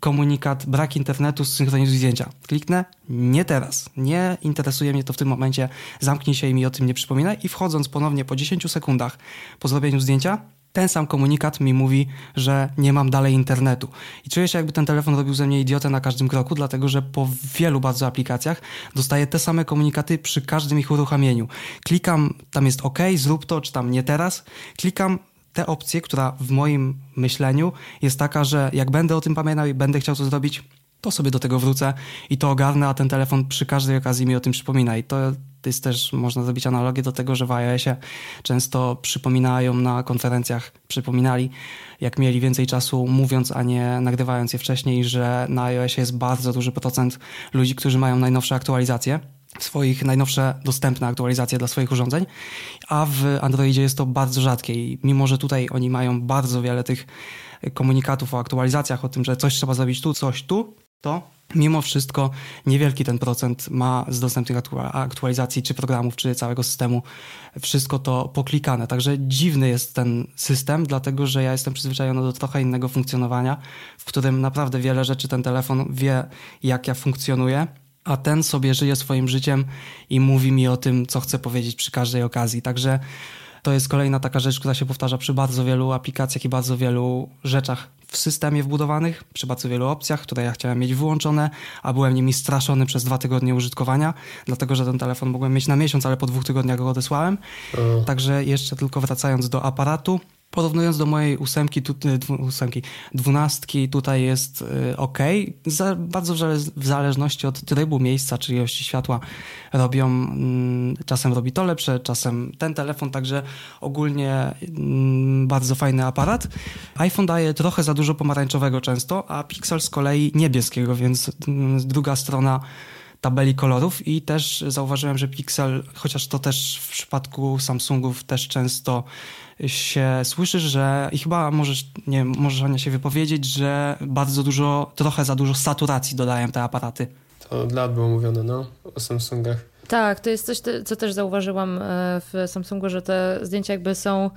komunikat, brak internetu, synchronizuj zdjęcia. Kliknę, nie teraz, nie interesuje mnie to w tym momencie, zamknij się i mi o tym nie przypominaj i wchodząc ponownie po 10 sekundach po zrobieniu zdjęcia, ten sam komunikat mi mówi, że nie mam dalej internetu. I czuję się, jakby ten telefon robił ze mnie idiotę na każdym kroku, dlatego że po wielu bardzo aplikacjach dostaję te same komunikaty przy każdym ich uruchamieniu. Klikam, tam jest OK, zrób to, czy tam nie teraz. Klikam tę opcję, która w moim myśleniu jest taka, że jak będę o tym pamiętał i będę chciał to zrobić, to sobie do tego wrócę i to ogarnę, a ten telefon przy każdej okazji mi o tym przypomina. I to jest też, można zrobić analogię do tego, że w iOSie często przypominają na konferencjach, przypominali, jak mieli więcej czasu mówiąc, a nie nagrywając je wcześniej, że na iOSie jest bardzo duży procent ludzi, którzy mają najnowsze aktualizacje swoich najnowsze dostępne aktualizacje dla swoich urządzeń, a w Androidzie jest to bardzo rzadkie i mimo, że tutaj oni mają bardzo wiele tych komunikatów o aktualizacjach, o tym, że coś trzeba zrobić tu, coś tu, to mimo wszystko niewielki ten procent ma z dostępnych aktualizacji czy programów, czy całego systemu wszystko to poklikane. Także dziwny jest ten system, dlatego że ja jestem przyzwyczajony do trochę innego funkcjonowania, w którym naprawdę wiele rzeczy ten telefon wie, jak ja funkcjonuję a ten sobie żyje swoim życiem i mówi mi o tym, co chce powiedzieć przy każdej okazji. Także to jest kolejna taka rzecz, która się powtarza przy bardzo wielu aplikacjach i bardzo wielu rzeczach w systemie wbudowanych, przy bardzo wielu opcjach, które ja chciałem mieć wyłączone, a byłem nimi straszony przez dwa tygodnie użytkowania, dlatego że ten telefon mogłem mieć na miesiąc, ale po dwóch tygodniach go odesłałem. Także jeszcze tylko wracając do aparatu, Porównując do mojej ósemki, tu, e, ósemki dwunastki, tutaj jest y, ok. Za, bardzo w zależności od trybu, miejsca czy ilości światła robią, mm, czasem robi to lepsze, czasem ten telefon, także ogólnie mm, bardzo fajny aparat. iPhone daje trochę za dużo pomarańczowego często, a Pixel z kolei niebieskiego, więc mm, druga strona tabeli kolorów i też zauważyłem, że Pixel, chociaż to też w przypadku Samsungów też często się słyszy, że i chyba możesz, nie możesz Ania się wypowiedzieć, że bardzo dużo, trochę za dużo saturacji dodają te aparaty. To od lat było mówione, no, o Samsungach. Tak, to jest coś, co też zauważyłam e, w Samsungu, że te zdjęcia jakby są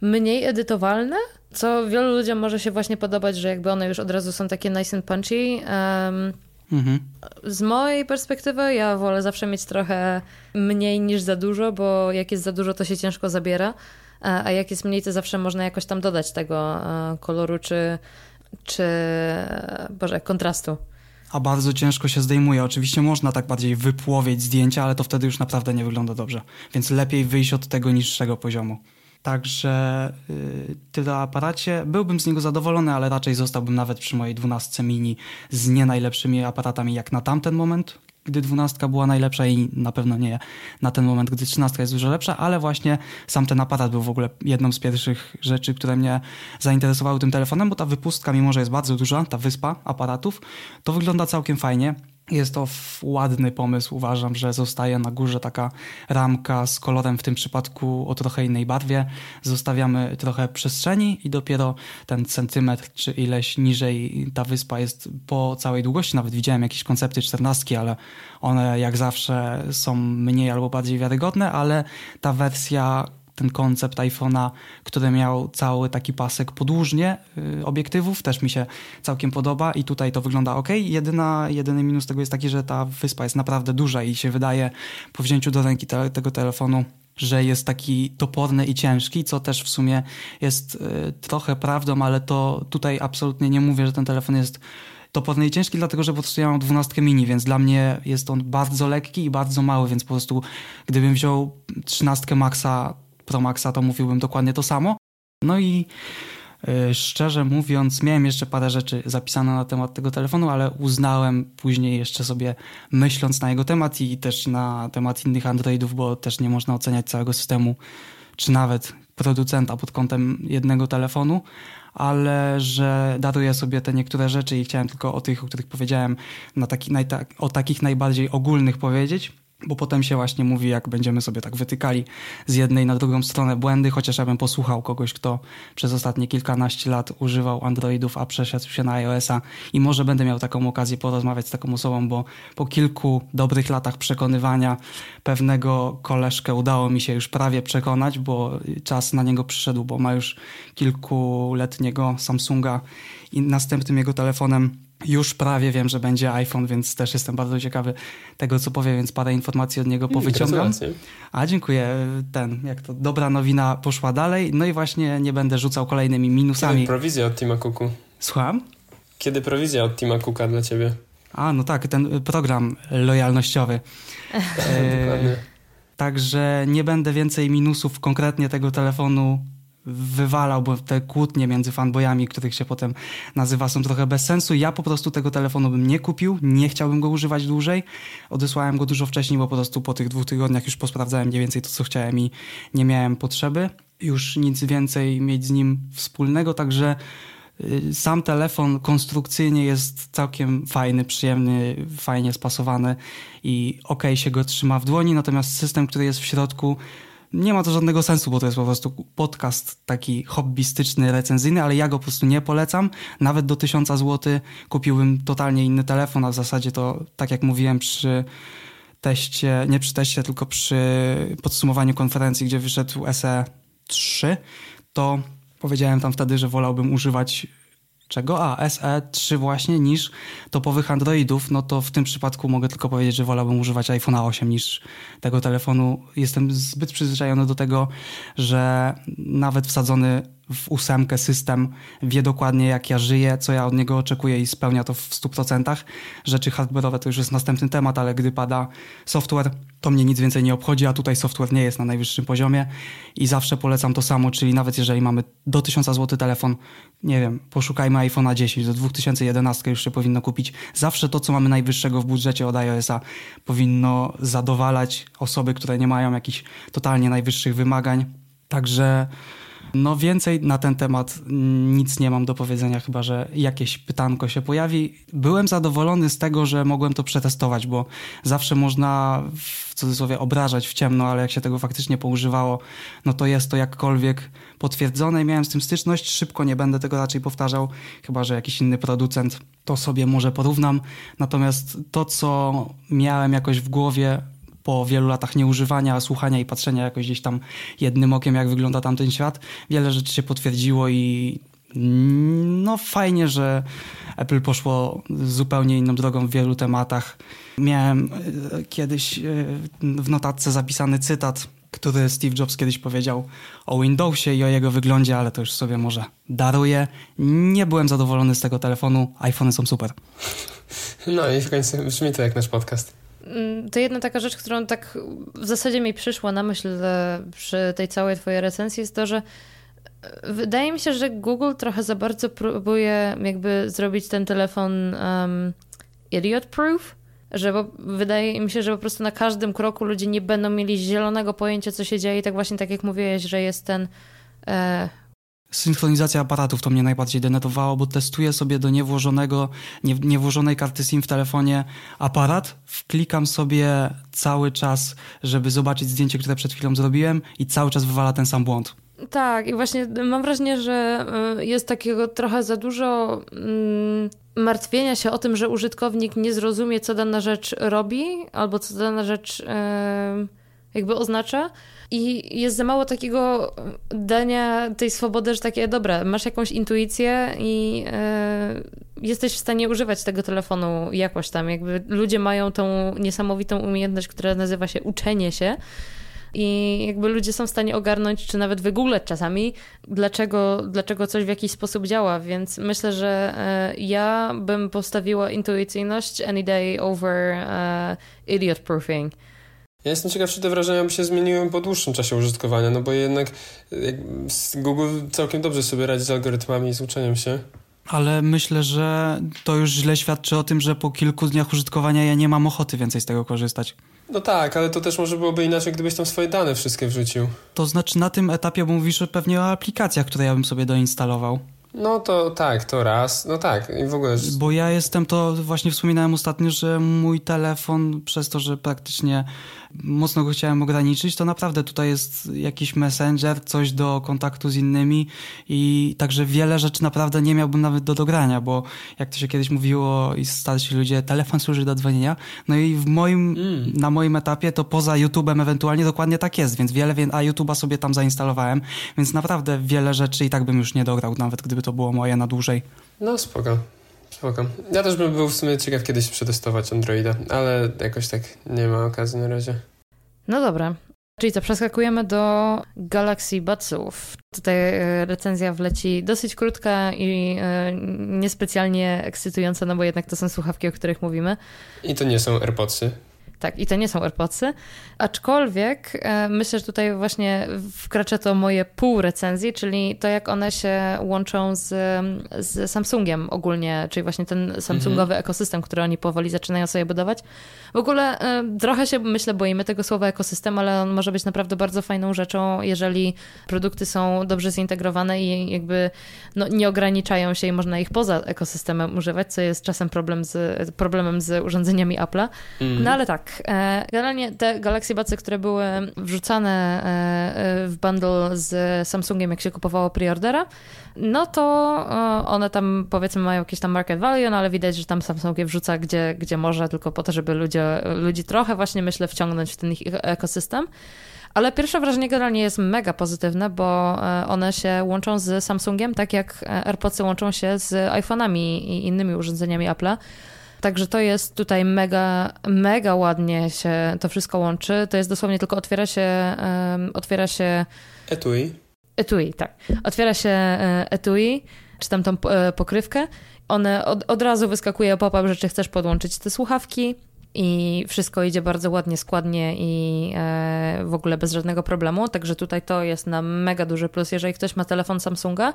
mniej edytowalne, co wielu ludziom może się właśnie podobać, że jakby one już od razu są takie nice and punchy. Um, Mhm. Z mojej perspektywy ja wolę zawsze mieć trochę mniej niż za dużo, bo jak jest za dużo, to się ciężko zabiera, a jak jest mniej, to zawsze można jakoś tam dodać tego e, koloru czy, czy Boże, kontrastu. A bardzo ciężko się zdejmuje. Oczywiście można tak bardziej wypłowieć zdjęcia, ale to wtedy już naprawdę nie wygląda dobrze. Więc lepiej wyjść od tego niższego poziomu. Także yy, tyle o aparacie. Byłbym z niego zadowolony, ale raczej zostałbym nawet przy mojej 12 mini z nie najlepszymi aparatami jak na tamten moment, gdy 12 była najlepsza i na pewno nie na ten moment, gdy 13 jest dużo lepsza, ale właśnie sam ten aparat był w ogóle jedną z pierwszych rzeczy, które mnie zainteresowały tym telefonem, bo ta wypustka, mimo że jest bardzo duża, ta wyspa aparatów, to wygląda całkiem fajnie. Jest to ładny pomysł. Uważam, że zostaje na górze taka ramka z kolorem, w tym przypadku o trochę innej barwie. Zostawiamy trochę przestrzeni i dopiero ten centymetr czy ileś niżej ta wyspa jest po całej długości. Nawet widziałem jakieś koncepty czternastki, ale one jak zawsze są mniej albo bardziej wiarygodne, ale ta wersja ten koncept iPhone'a, który miał cały taki pasek podłużnie y, obiektywów, też mi się całkiem podoba i tutaj to wygląda ok. Jedyna, jedyny minus tego jest taki, że ta wyspa jest naprawdę duża i się wydaje po wzięciu do ręki te, tego telefonu że jest taki toporny i ciężki, co też w sumie jest y, trochę prawdą, ale to tutaj absolutnie nie mówię, że ten telefon jest toporny i ciężki, dlatego że po prostu ja mam 12 mini, więc dla mnie jest on bardzo lekki i bardzo mały, więc po prostu gdybym wziął 13 Maxa Pro Maxa to mówiłbym dokładnie to samo. No i yy, szczerze mówiąc, miałem jeszcze parę rzeczy zapisane na temat tego telefonu, ale uznałem później jeszcze sobie myśląc na jego temat i też na temat innych Androidów, bo też nie można oceniać całego systemu, czy nawet producenta pod kątem jednego telefonu, ale że daruję sobie te niektóre rzeczy i chciałem tylko o tych, o których powiedziałem, na taki, o takich najbardziej ogólnych powiedzieć bo potem się właśnie mówi, jak będziemy sobie tak wytykali z jednej na drugą stronę błędy, chociaż ja bym posłuchał kogoś, kto przez ostatnie kilkanaście lat używał Androidów, a przeszedł się na iOS-a i może będę miał taką okazję porozmawiać z taką osobą, bo po kilku dobrych latach przekonywania pewnego koleżkę udało mi się już prawie przekonać, bo czas na niego przyszedł, bo ma już kilkuletniego Samsunga i następnym jego telefonem już prawie wiem, że będzie iPhone, więc też jestem bardzo ciekawy tego, co powie, więc parę informacji od niego mm, powyciągam. A dziękuję. Ten, jak to dobra nowina poszła dalej. No i właśnie nie będę rzucał kolejnymi minusami. Kiedy prowizja od Tima Cooku? Słucham? Kiedy prowizja od Tima Cooka dla ciebie? A, no tak, ten program lojalnościowy. Dokładnie. Także nie będę więcej minusów konkretnie tego telefonu wywalał, bo te kłótnie między fanboyami, których się potem nazywa, są trochę bez sensu. Ja po prostu tego telefonu bym nie kupił, nie chciałbym go używać dłużej. Odesłałem go dużo wcześniej, bo po prostu po tych dwóch tygodniach już posprawdzałem mniej więcej to, co chciałem i nie miałem potrzeby już nic więcej mieć z nim wspólnego, także y, sam telefon konstrukcyjnie jest całkiem fajny, przyjemny, fajnie spasowany i ok się go trzyma w dłoni, natomiast system, który jest w środku nie ma to żadnego sensu, bo to jest po prostu podcast taki hobbystyczny, recenzyjny, ale ja go po prostu nie polecam. Nawet do 1000 zł kupiłbym totalnie inny telefon, a w zasadzie to, tak jak mówiłem przy teście, nie przy teście, tylko przy podsumowaniu konferencji, gdzie wyszedł SE 3, to powiedziałem tam wtedy, że wolałbym używać czego? A, SE3 właśnie niż topowych Androidów, no to w tym przypadku mogę tylko powiedzieć, że wolałbym używać iPhone'a 8 niż tego telefonu. Jestem zbyt przyzwyczajony do tego, że nawet wsadzony w ósemkę system wie dokładnie jak ja żyję, co ja od niego oczekuję i spełnia to w 100%. Rzeczy hardware'owe to już jest następny temat, ale gdy pada software, to mnie nic więcej nie obchodzi, a tutaj software nie jest na najwyższym poziomie i zawsze polecam to samo, czyli nawet jeżeli mamy do 1000 zł telefon, nie wiem, poszukajmy iPhone'a 10, do 2011 już się powinno kupić. Zawsze to, co mamy najwyższego w budżecie od iOS-a powinno zadowalać osoby, które nie mają jakichś totalnie najwyższych wymagań. Także no więcej na ten temat nic nie mam do powiedzenia, chyba że jakieś pytanko się pojawi. Byłem zadowolony z tego, że mogłem to przetestować, bo zawsze można w cudzysłowie obrażać w ciemno, ale jak się tego faktycznie poużywało, no to jest to jakkolwiek potwierdzone i miałem z tym styczność. Szybko nie będę tego raczej powtarzał, chyba że jakiś inny producent to sobie może porównam. Natomiast to, co miałem jakoś w głowie, po wielu latach nieużywania, słuchania i patrzenia jakoś gdzieś tam jednym okiem, jak wygląda tamten świat, wiele rzeczy się potwierdziło i no fajnie, że Apple poszło zupełnie inną drogą w wielu tematach. Miałem e, kiedyś e, w notatce zapisany cytat, który Steve Jobs kiedyś powiedział o Windowsie i o jego wyglądzie, ale to już sobie może daruję. Nie byłem zadowolony z tego telefonu. iPhony są super. No i w końcu brzmi to jak nasz podcast. Mm, to jedna taka rzecz, którą tak w zasadzie mi przyszła na myśl przy tej całej twojej recenzji jest to, że e, wydaje mi się, że Google trochę za bardzo próbuje jakby zrobić ten telefon um, idiot proof, że bo, wydaje mi się, że po prostu na każdym kroku ludzie nie będą mieli zielonego pojęcia, co się dzieje. I tak właśnie tak jak mówiłeś, że jest ten e, Synchronizacja aparatów to mnie najbardziej denerwowało, bo testuję sobie do niewłożonego, nie, niewłożonej karty SIM w telefonie aparat, wklikam sobie cały czas, żeby zobaczyć zdjęcie, które przed chwilą zrobiłem i cały czas wywala ten sam błąd. Tak, i właśnie mam wrażenie, że y, jest takiego trochę za dużo mm, martwienia się o tym, że użytkownik nie zrozumie, co dana rzecz robi, albo co dana rzecz jakby oznacza. I jest za mało takiego dania tej swobody, że takie, dobra, masz jakąś intuicję i e, jesteś w stanie używać tego telefonu jakoś tam. Jakby ludzie mają tą niesamowitą umiejętność, która nazywa się uczenie się. I jakby ludzie są w stanie ogarnąć, czy nawet wygooglać czasami, dlaczego, dlaczego coś w jakiś sposób działa. Więc myślę, że e, ja bym postawiła intuicyjność any day over e, idiot proofing. Ja jestem ciekaw, czy te wrażenia by się zmieniły po dłuższym czasie użytkowania, no bo jednak Google całkiem dobrze sobie radzi z algorytmami i z uczeniem się. Ale myślę, że to już źle świadczy o tym, że po kilku dniach użytkowania ja nie mam ochoty więcej z tego korzystać. No tak, ale to też może byłoby inaczej, gdybyś tam swoje dane wszystkie wrzucił. To znaczy na tym etapie mówisz pewnie o aplikacjach, które ja bym sobie doinstalował. No to tak, to raz. No tak, i w ogóle. Bo ja jestem to, właśnie wspominałem ostatnio, że mój telefon, przez to, że praktycznie mocno go chciałem ograniczyć, to naprawdę tutaj jest jakiś messenger, coś do kontaktu z innymi i także wiele rzeczy naprawdę nie miałbym nawet do dogrania, bo jak to się kiedyś mówiło i starsi ludzie, telefon służy do dzwonienia. No i w moim, mm. na moim etapie to poza YouTube'em ewentualnie dokładnie tak jest, więc wiele, a YouTube'a sobie tam zainstalowałem, więc naprawdę wiele rzeczy i tak bym już nie dograł, nawet gdyby to było moje na dłużej. No spoko. Spoko. Ja też bym był w sumie ciekaw kiedyś przetestować Androida, ale jakoś tak nie ma okazji na razie. No dobra. Czyli co, przeskakujemy do Galaxy Budsów. Tutaj e, recenzja wleci dosyć krótka i e, niespecjalnie ekscytująca, no bo jednak to są słuchawki, o których mówimy. I to nie są AirPodsy. Tak, i to nie są AirPodsy. Aczkolwiek e, myślę, że tutaj właśnie wkracza to moje pół recenzji, czyli to, jak one się łączą z, z Samsungiem ogólnie, czyli właśnie ten samsungowy mhm. ekosystem, który oni powoli zaczynają sobie budować. W ogóle e, trochę się, myślę, boimy tego słowa ekosystem, ale on może być naprawdę bardzo fajną rzeczą, jeżeli produkty są dobrze zintegrowane i jakby no, nie ograniczają się i można ich poza ekosystemem używać, co jest czasem problem z, problemem z urządzeniami Apple'a. Mhm. No ale tak, e, generalnie te Galaxy Budsy, które były wrzucane e, w bundle z Samsungiem, jak się kupowało preordera, no to one tam powiedzmy mają jakieś tam market value, no ale widać, że tam Samsung je wrzuca gdzie, gdzie może, tylko po to, żeby ludzie, ludzi trochę właśnie myślę wciągnąć w ten ich ekosystem. Ale pierwsze wrażenie generalnie jest mega pozytywne, bo e, one się łączą z Samsungiem, tak jak AirPodsy łączą się z iPhone'ami i innymi urządzeniami Apple'a. Także to jest tutaj mega, mega ładnie się to wszystko łączy. To jest dosłownie tylko otwiera się, um, otwiera się... Etui. Etui, tak. Otwiera się e, etui, czy tam tą e, pokrywkę. One od, od razu wyskakuje pop-up, że czy chcesz podłączyć te słuchawki i wszystko idzie bardzo ładnie, składnie i e, w ogóle bez żadnego problemu. Także tutaj to jest na mega duży plus. Jeżeli ktoś ma telefon Samsunga,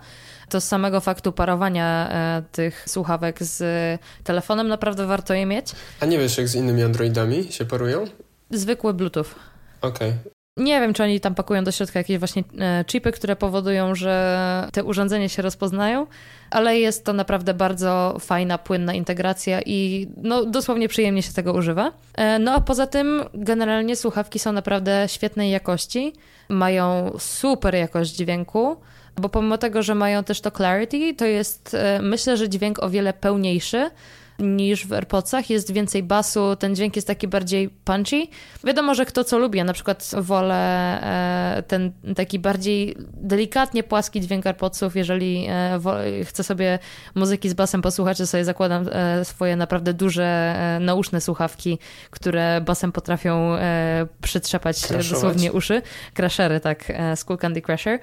to z samego faktu parowania e, tych słuchawek z telefonem naprawdę warto je mieć. A nie wiesz, jak z innymi Androidami się parują? Zwykły Bluetooth. Okej. Okay. Nie wiem, czy oni tam pakują do środka jakieś właśnie e, chipy, które powodują, że te urządzenia się rozpoznają, ale jest to naprawdę bardzo fajna, płynna integracja i no, dosłownie przyjemnie się tego używa. E, no a poza tym generalnie słuchawki są naprawdę świetnej jakości, mają super jakość dźwięku, bo pomimo tego, że mają też to clarity, to jest e, myślę, że dźwięk o wiele pełniejszy niż w AirPodsach. Jest więcej basu, ten dźwięk jest taki bardziej punchy. Wiadomo, że kto co lubi. Ja na przykład wolę e, ten taki bardziej delikatnie płaski dźwięk AirPodsów. Jeżeli e, chcę sobie muzyki z basem posłuchać, to sobie zakładam e, swoje naprawdę duże, nauszne słuchawki, które basem potrafią przytrzepać Crashować. dosłownie uszy. Crashery, tak, School Candy Crasher.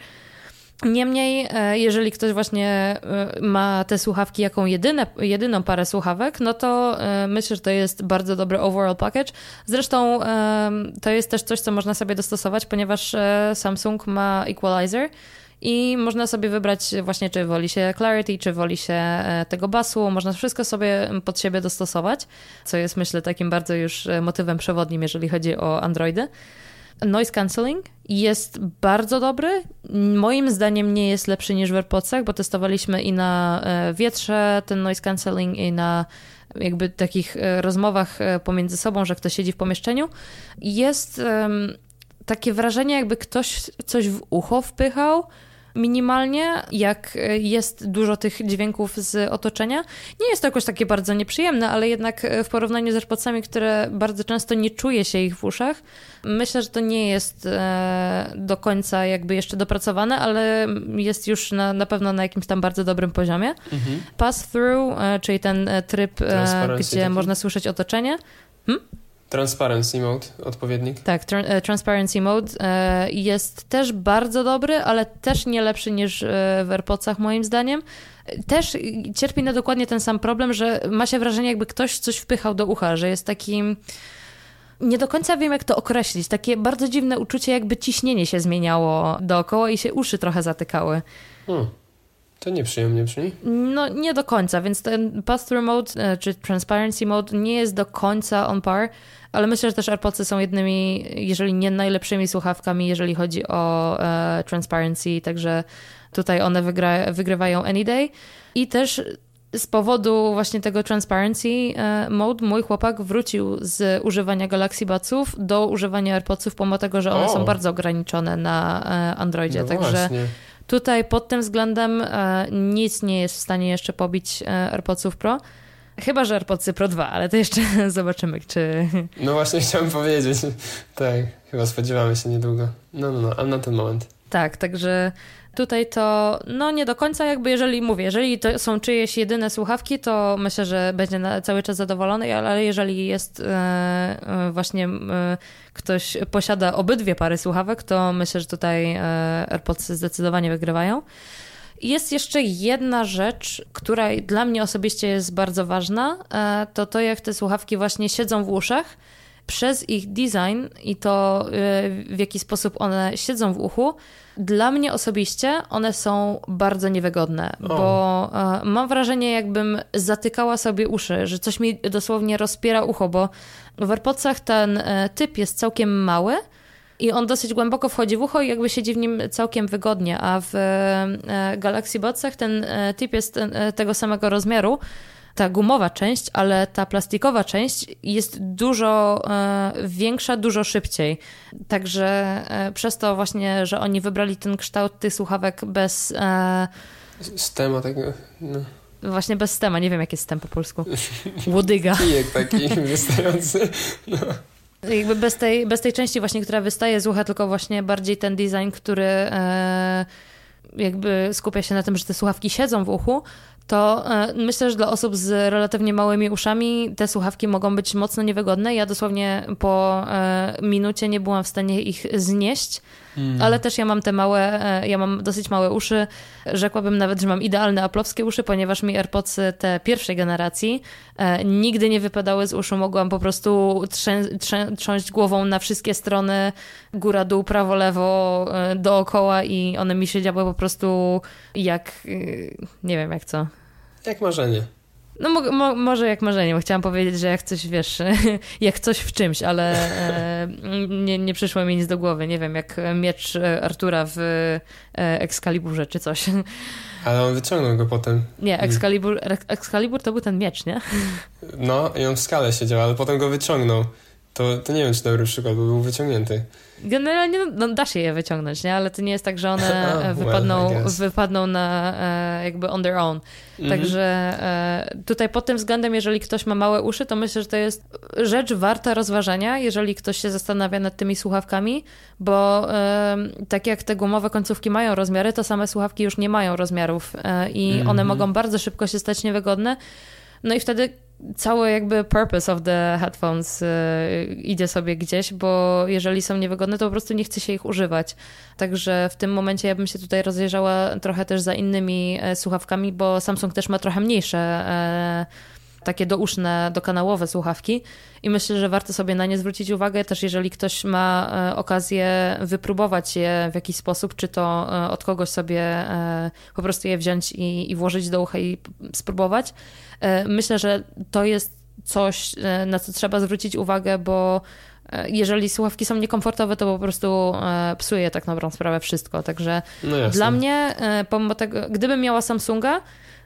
Niemniej, e, jeżeli ktoś właśnie e, ma te słuchawki jaką jedyne, jedyną parę słuchawek, no to e, myślę, że to jest bardzo dobry overall package. Zresztą to jest też coś, co można sobie dostosować, ponieważ Samsung ma equalizer i można sobie wybrać właśnie, czy woli się clarity, czy woli się tego basu. Można wszystko sobie pod siebie dostosować, co jest myślę takim bardzo już motywem przewodnim, jeżeli chodzi o Androidy. Noise cancelling jest bardzo dobry. Moim zdaniem nie jest lepszy niż w AirPodsach, bo testowaliśmy i na e, wietrze ten noise cancelling i na jakby takich e, rozmowach e, pomiędzy sobą, że ktoś siedzi w pomieszczeniu. Jest takie wrażenie, jakby ktoś coś w ucho wpychał, minimalnie, jak e, jest dużo tych dźwięków z otoczenia. Nie jest to jakoś takie bardzo nieprzyjemne, ale jednak e, w porównaniu z AirPodsami, które bardzo często nie czuje się ich w uszach, myślę, że to nie jest e, do końca jakby jeszcze dopracowane, ale jest już na, na pewno na jakimś tam bardzo dobrym poziomie. Mhm. Pass-through, czyli ten tryb, gdzie taki. można słyszeć otoczenie. Hmm? Transparency Mode, odpowiednik. Tak, tra e, Transparency Mode e, jest też bardzo dobry, ale też nie lepszy niż e, w AirPodsach moim zdaniem. Też cierpi na dokładnie ten sam problem, że ma się wrażenie jakby ktoś coś wpychał do ucha, że jest takim... Nie do końca wiem, jak to określić. Takie bardzo dziwne uczucie, jakby ciśnienie się zmieniało dookoła i się uszy trochę zatykały. Hmm. To nieprzyjemnie brzmi. No nie do końca, więc ten pass-through mode e, czy transparency mode nie jest do końca on par, ale myślę, że też AirPodsy są jednymi, jeżeli nie najlepszymi słuchawkami, jeżeli chodzi o e, transparency, także tutaj one wygra, wygrywają any day. I też z powodu właśnie tego transparency e, mode mój chłopak wrócił z używania Galaxy Budsów do używania AirPodsów, pomimo tego, że one o. są bardzo ograniczone na e, Androidzie. No Także właśnie. Tutaj pod tym względem e, nic nie jest w stanie jeszcze pobić AirPodsów Pro. Chyba, że AirPodsy Pro 2, ale to jeszcze zobaczymy, czy... No właśnie chciałem powiedzieć. Tak, chyba spodziewamy się niedługo. No, no, no, ale na ten moment. Tak, także Tutaj to, no nie do końca jakby, jeżeli mówię, jeżeli to są czyjeś jedyne słuchawki, to myślę, że będzie cały czas zadowolony, ale jeżeli jest e, e, właśnie e, ktoś posiada obydwie pary słuchawek, to myślę, że tutaj AirPods zdecydowanie wygrywają. Jest jeszcze jedna rzecz, która dla mnie osobiście jest bardzo ważna, to to jak te słuchawki właśnie siedzą w uszach przez ich design i to w jaki sposób one siedzą w uchu, dla mnie osobiście one są bardzo niewygodne, o. bo e, mam wrażenie, jakbym zatykała sobie uszy, że coś mi dosłownie rozpiera ucho, bo w AirPodsach ten e, typ jest całkiem mały i on dosyć głęboko wchodzi w ucho i jakby siedzi w nim całkiem wygodnie, a w e, Galaxy Budsach ten typ jest tego samego rozmiaru, ta gumowa część, ale ta plastikowa część jest dużo e, większa, dużo szybciej. Także e, przez to właśnie, że oni wybrali ten kształt tych słuchawek bez... E, Stema tego... No. Właśnie bez stema, nie wiem jak jest stem po polsku. Łodyga. Kijek taki wystający. No. Jakby bez tej, bez tej części właśnie, która wystaje z ucha, tylko właśnie bardziej ten design, który e, jakby skupia się na tym, że te słuchawki siedzą w uchu, to e, myślę, że dla osób z relatywnie małymi uszami te słuchawki mogą być mocno niewygodne. Ja dosłownie po e, minucie nie byłam w stanie ich znieść, mm. ale też ja mam te małe, e, ja mam dosyć małe uszy. Rzekłabym nawet, że mam idealne aplowskie uszy, ponieważ mi AirPodsy te pierwszej generacji nigdy nie wypadały z uszu. Mogłam po prostu trzę, trzę, trząść głową na wszystkie strony, góra, dół, prawo, lewo, dookoła i one mi siedziały po prostu jak, nie wiem jak co, jak marzenie. No mo, mo, może jak marzenie, bo chciałam powiedzieć, że jak coś, wiesz, jak coś w czymś, ale e, nie, nie przyszło mi nic do głowy. Nie wiem, jak miecz Artura w e, Excaliburze czy coś. Ale on wyciągnął go potem. Nie, Excalibur, Excalibur to był ten miecz, nie? No i on w skale siedział, ale potem go wyciągnął. To, to nie wiem, czy dobry przykład, bo był wyciągnięty. Generalnie no, no, da się je wyciągnąć, nie? ale to nie jest tak, że one oh, wypadną, well, wypadną na e, jakby on their own. Mm -hmm. Także e, tutaj pod tym względem, jeżeli ktoś ma małe uszy, to myślę, że to jest rzecz warta rozważania, jeżeli ktoś się zastanawia nad tymi słuchawkami, bo tak jak te gumowe końcówki mają rozmiary, to same słuchawki już nie mają rozmiarów e, i mm -hmm. one mogą bardzo szybko się stać niewygodne. No i wtedy cały jakby purpose of the headphones y, idzie sobie gdzieś, bo jeżeli są niewygodne, to po prostu nie chce się ich używać. Także w tym momencie ja bym się tutaj rozejrzała trochę też za innymi e, słuchawkami, bo Samsung też ma trochę mniejsze e, takie douszne, dokanałowe słuchawki i myślę, że warto sobie na nie zwrócić uwagę, też jeżeli ktoś ma e, okazję wypróbować je w jakiś sposób, czy to od kogoś sobie po prostu je wziąć i, i włożyć do ucha i spróbować, myślę, że to jest coś, e, na co trzeba zwrócić uwagę, bo e, jeżeli słuchawki są niekomfortowe, to po prostu psuje tak naprawdę sprawę wszystko. Także no dla mnie, pomimo tego, gdybym miała Samsunga,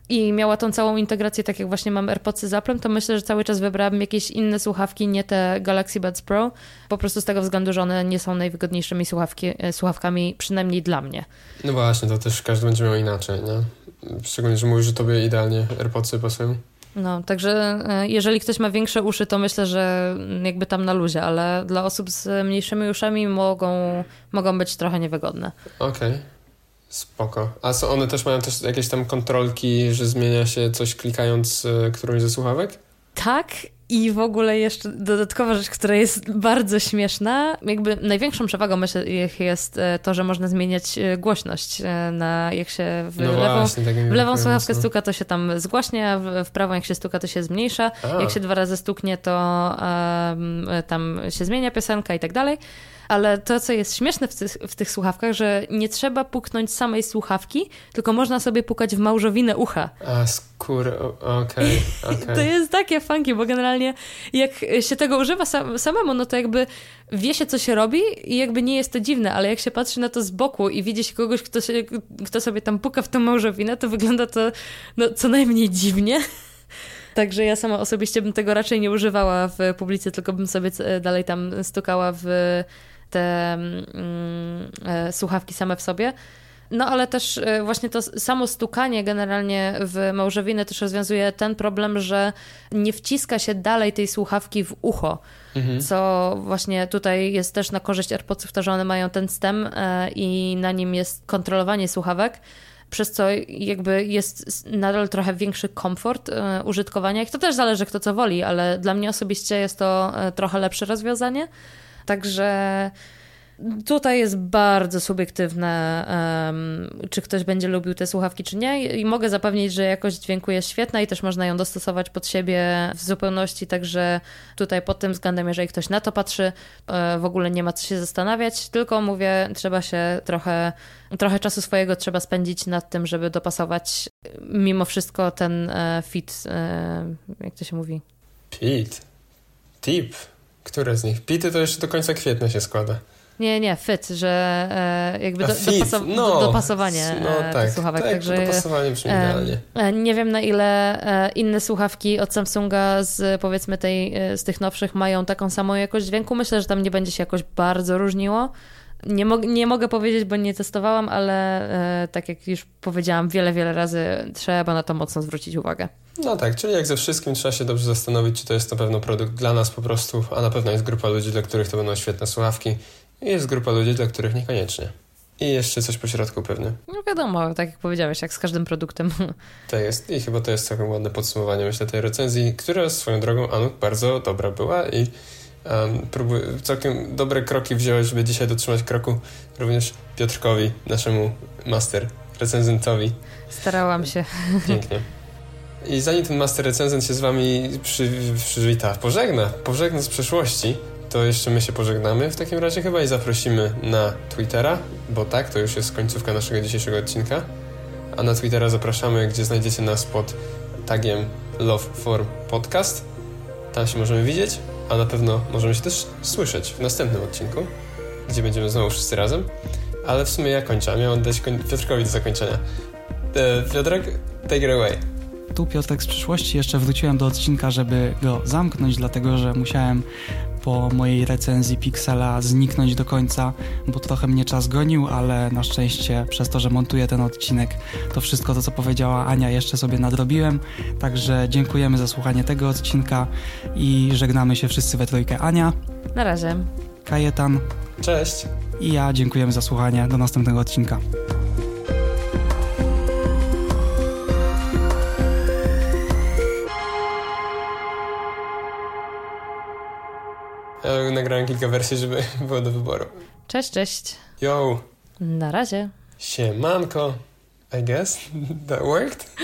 i miała tą całą integrację, tak jak właśnie mam AirPodsy z Applem, to myślę, że cały czas wybrałabym jakieś inne słuchawki, nie te Galaxy Buds Pro, po prostu z tego względu, że one nie są najwygodniejszymi słuchawki, słuchawkami, przynajmniej dla mnie. No właśnie, to też każdy będzie miał inaczej, nie? Szczególnie, że mówisz, że tobie idealnie AirPodsy pasują. No, także e, jeżeli ktoś ma większe uszy, to myślę, że jakby tam na luzie, ale dla osób z mniejszymi uszami mogą, mogą być trochę niewygodne. Okej. Okay. Spoko. A są, one też mają też jakieś tam kontrolki, że zmienia się coś klikając y, którąś ze słuchawek? Tak, i w ogóle jeszcze dodatkowa rzecz, która jest bardzo śmieszna, jakby największą przewagą myślę jest e, to, że można zmieniać e, głośność e, na jak się w no lewą, właśnie, tak w lewą słuchawkę stuka, to się tam zgłaśnia, w, w prawą jak się stuka, to się zmniejsza, A. jak się dwa razy stuknie, to um, tam się zmienia piosenka i tak dalej. Ale to, co jest śmieszne w, ty w tych słuchawkach, że nie trzeba puknąć samej słuchawki, tylko można sobie pukać w małżowinę ucha. A, skór, okej, okay, okay. To jest takie funky, bo generalnie jak się tego używa sam samemu, no to jakby wie się, co się robi i jakby nie jest to dziwne, ale jak się patrzy na to z boku i widzi się kogoś, kto, się, kto sobie tam puka w tą małżowinę, to wygląda to no, co najmniej dziwnie. Także ja sama osobiście bym tego raczej nie używała w publicy, tylko bym sobie dalej tam stukała w te mm, e, słuchawki same w sobie. No ale też e, właśnie to samo stukanie generalnie w małżowinę też rozwiązuje ten problem, że nie wciska się dalej tej słuchawki w ucho, mhm. co właśnie tutaj jest też na korzyść AirPodsów, to że one mają ten stem e, i na nim jest kontrolowanie słuchawek przez co jakby jest nadal trochę większy komfort użytkowania. I to też zależy kto co woli, ale dla mnie osobiście jest to trochę lepsze rozwiązanie. Także Tutaj jest bardzo subiektywne, um, czy ktoś będzie lubił te słuchawki, czy nie. I mogę zapewnić, że jakość dźwięku jest świetna i też można ją dostosować pod siebie w zupełności. Także tutaj pod tym względem, jeżeli ktoś na to patrzy, e, w ogóle nie ma co się zastanawiać. Tylko mówię, trzeba się trochę, trochę czasu swojego trzeba spędzić nad tym, żeby dopasować mimo wszystko ten e, fit, e, jak to się mówi? Fit. Tip. Które z nich? Pity to jeszcze do końca kwietnia się składa. Nie, nie, fit, że e, jakby do, dopasow no, do, dopasowanie no, e, tak, słuchawek. Tak, także, dopasowanie brzmi e, idealnie. E, nie wiem na ile e, inne słuchawki od Samsunga z powiedzmy tej, e, z tych nowszych mają taką samą jakość dźwięku. Myślę, że tam nie będzie się jakoś bardzo różniło. Nie, mo nie mogę powiedzieć, bo nie testowałam, ale tak jak już powiedziałam wiele, wiele razy, trzeba na to mocno zwrócić uwagę. No tak, czyli jak ze wszystkim trzeba się dobrze zastanowić, czy to jest na pewno produkt dla nas po prostu, a na pewno jest grupa ludzi, dla których to będą świetne słuchawki i jest grupa ludzi, dla których niekoniecznie. I jeszcze coś po środku pewnie. No wiadomo, tak jak powiedziałeś, jak z każdym produktem. To jest i chyba to jest całkiem ładne podsumowanie, myślę, tej recenzji, która swoją drogą, Anuk, bardzo dobra była i um, próbuj, całkiem dobre kroki wziąłeś, żeby dzisiaj dotrzymać kroku również Piotrkowi, naszemu master recenzentowi. Starałam się. Pięknie. I zanim ten master recenzent się z wami przy, przywita, pożegna, pożegna z przeszłości, to jeszcze my się pożegnamy w takim razie chyba i zaprosimy na Twittera, bo tak, to już jest końcówka naszego dzisiejszego odcinka. A na Twittera zapraszamy, gdzie znajdziecie nas pod tagiem Love for Podcast. Tam się możemy widzieć, a na pewno możemy się też słyszeć w następnym odcinku, gdzie będziemy znowu wszyscy razem. Ale w sumie ja kończę, miałem oddać Piotrkowi do zakończenia. E, Piotrek, take it away. Tu Piotrek z przyszłości, jeszcze wróciłem do odcinka, żeby go zamknąć, dlatego że musiałem po mojej recenzji Pixela zniknąć do końca, bo trochę mnie czas gonił, ale na szczęście przez to, że montuję ten odcinek, to wszystko to, co powiedziała Ania, jeszcze sobie nadrobiłem. Także dziękujemy za słuchanie tego odcinka i żegnamy się wszyscy we trójkę. Ania. Na razie. Kajetan. Cześć. I ja dziękujemy za słuchanie. Do następnego odcinka. Ja nagrałem kilka wersji, żeby było do wyboru. Cześć, cześć. Yo. Na razie. Siemanko. I guess that worked.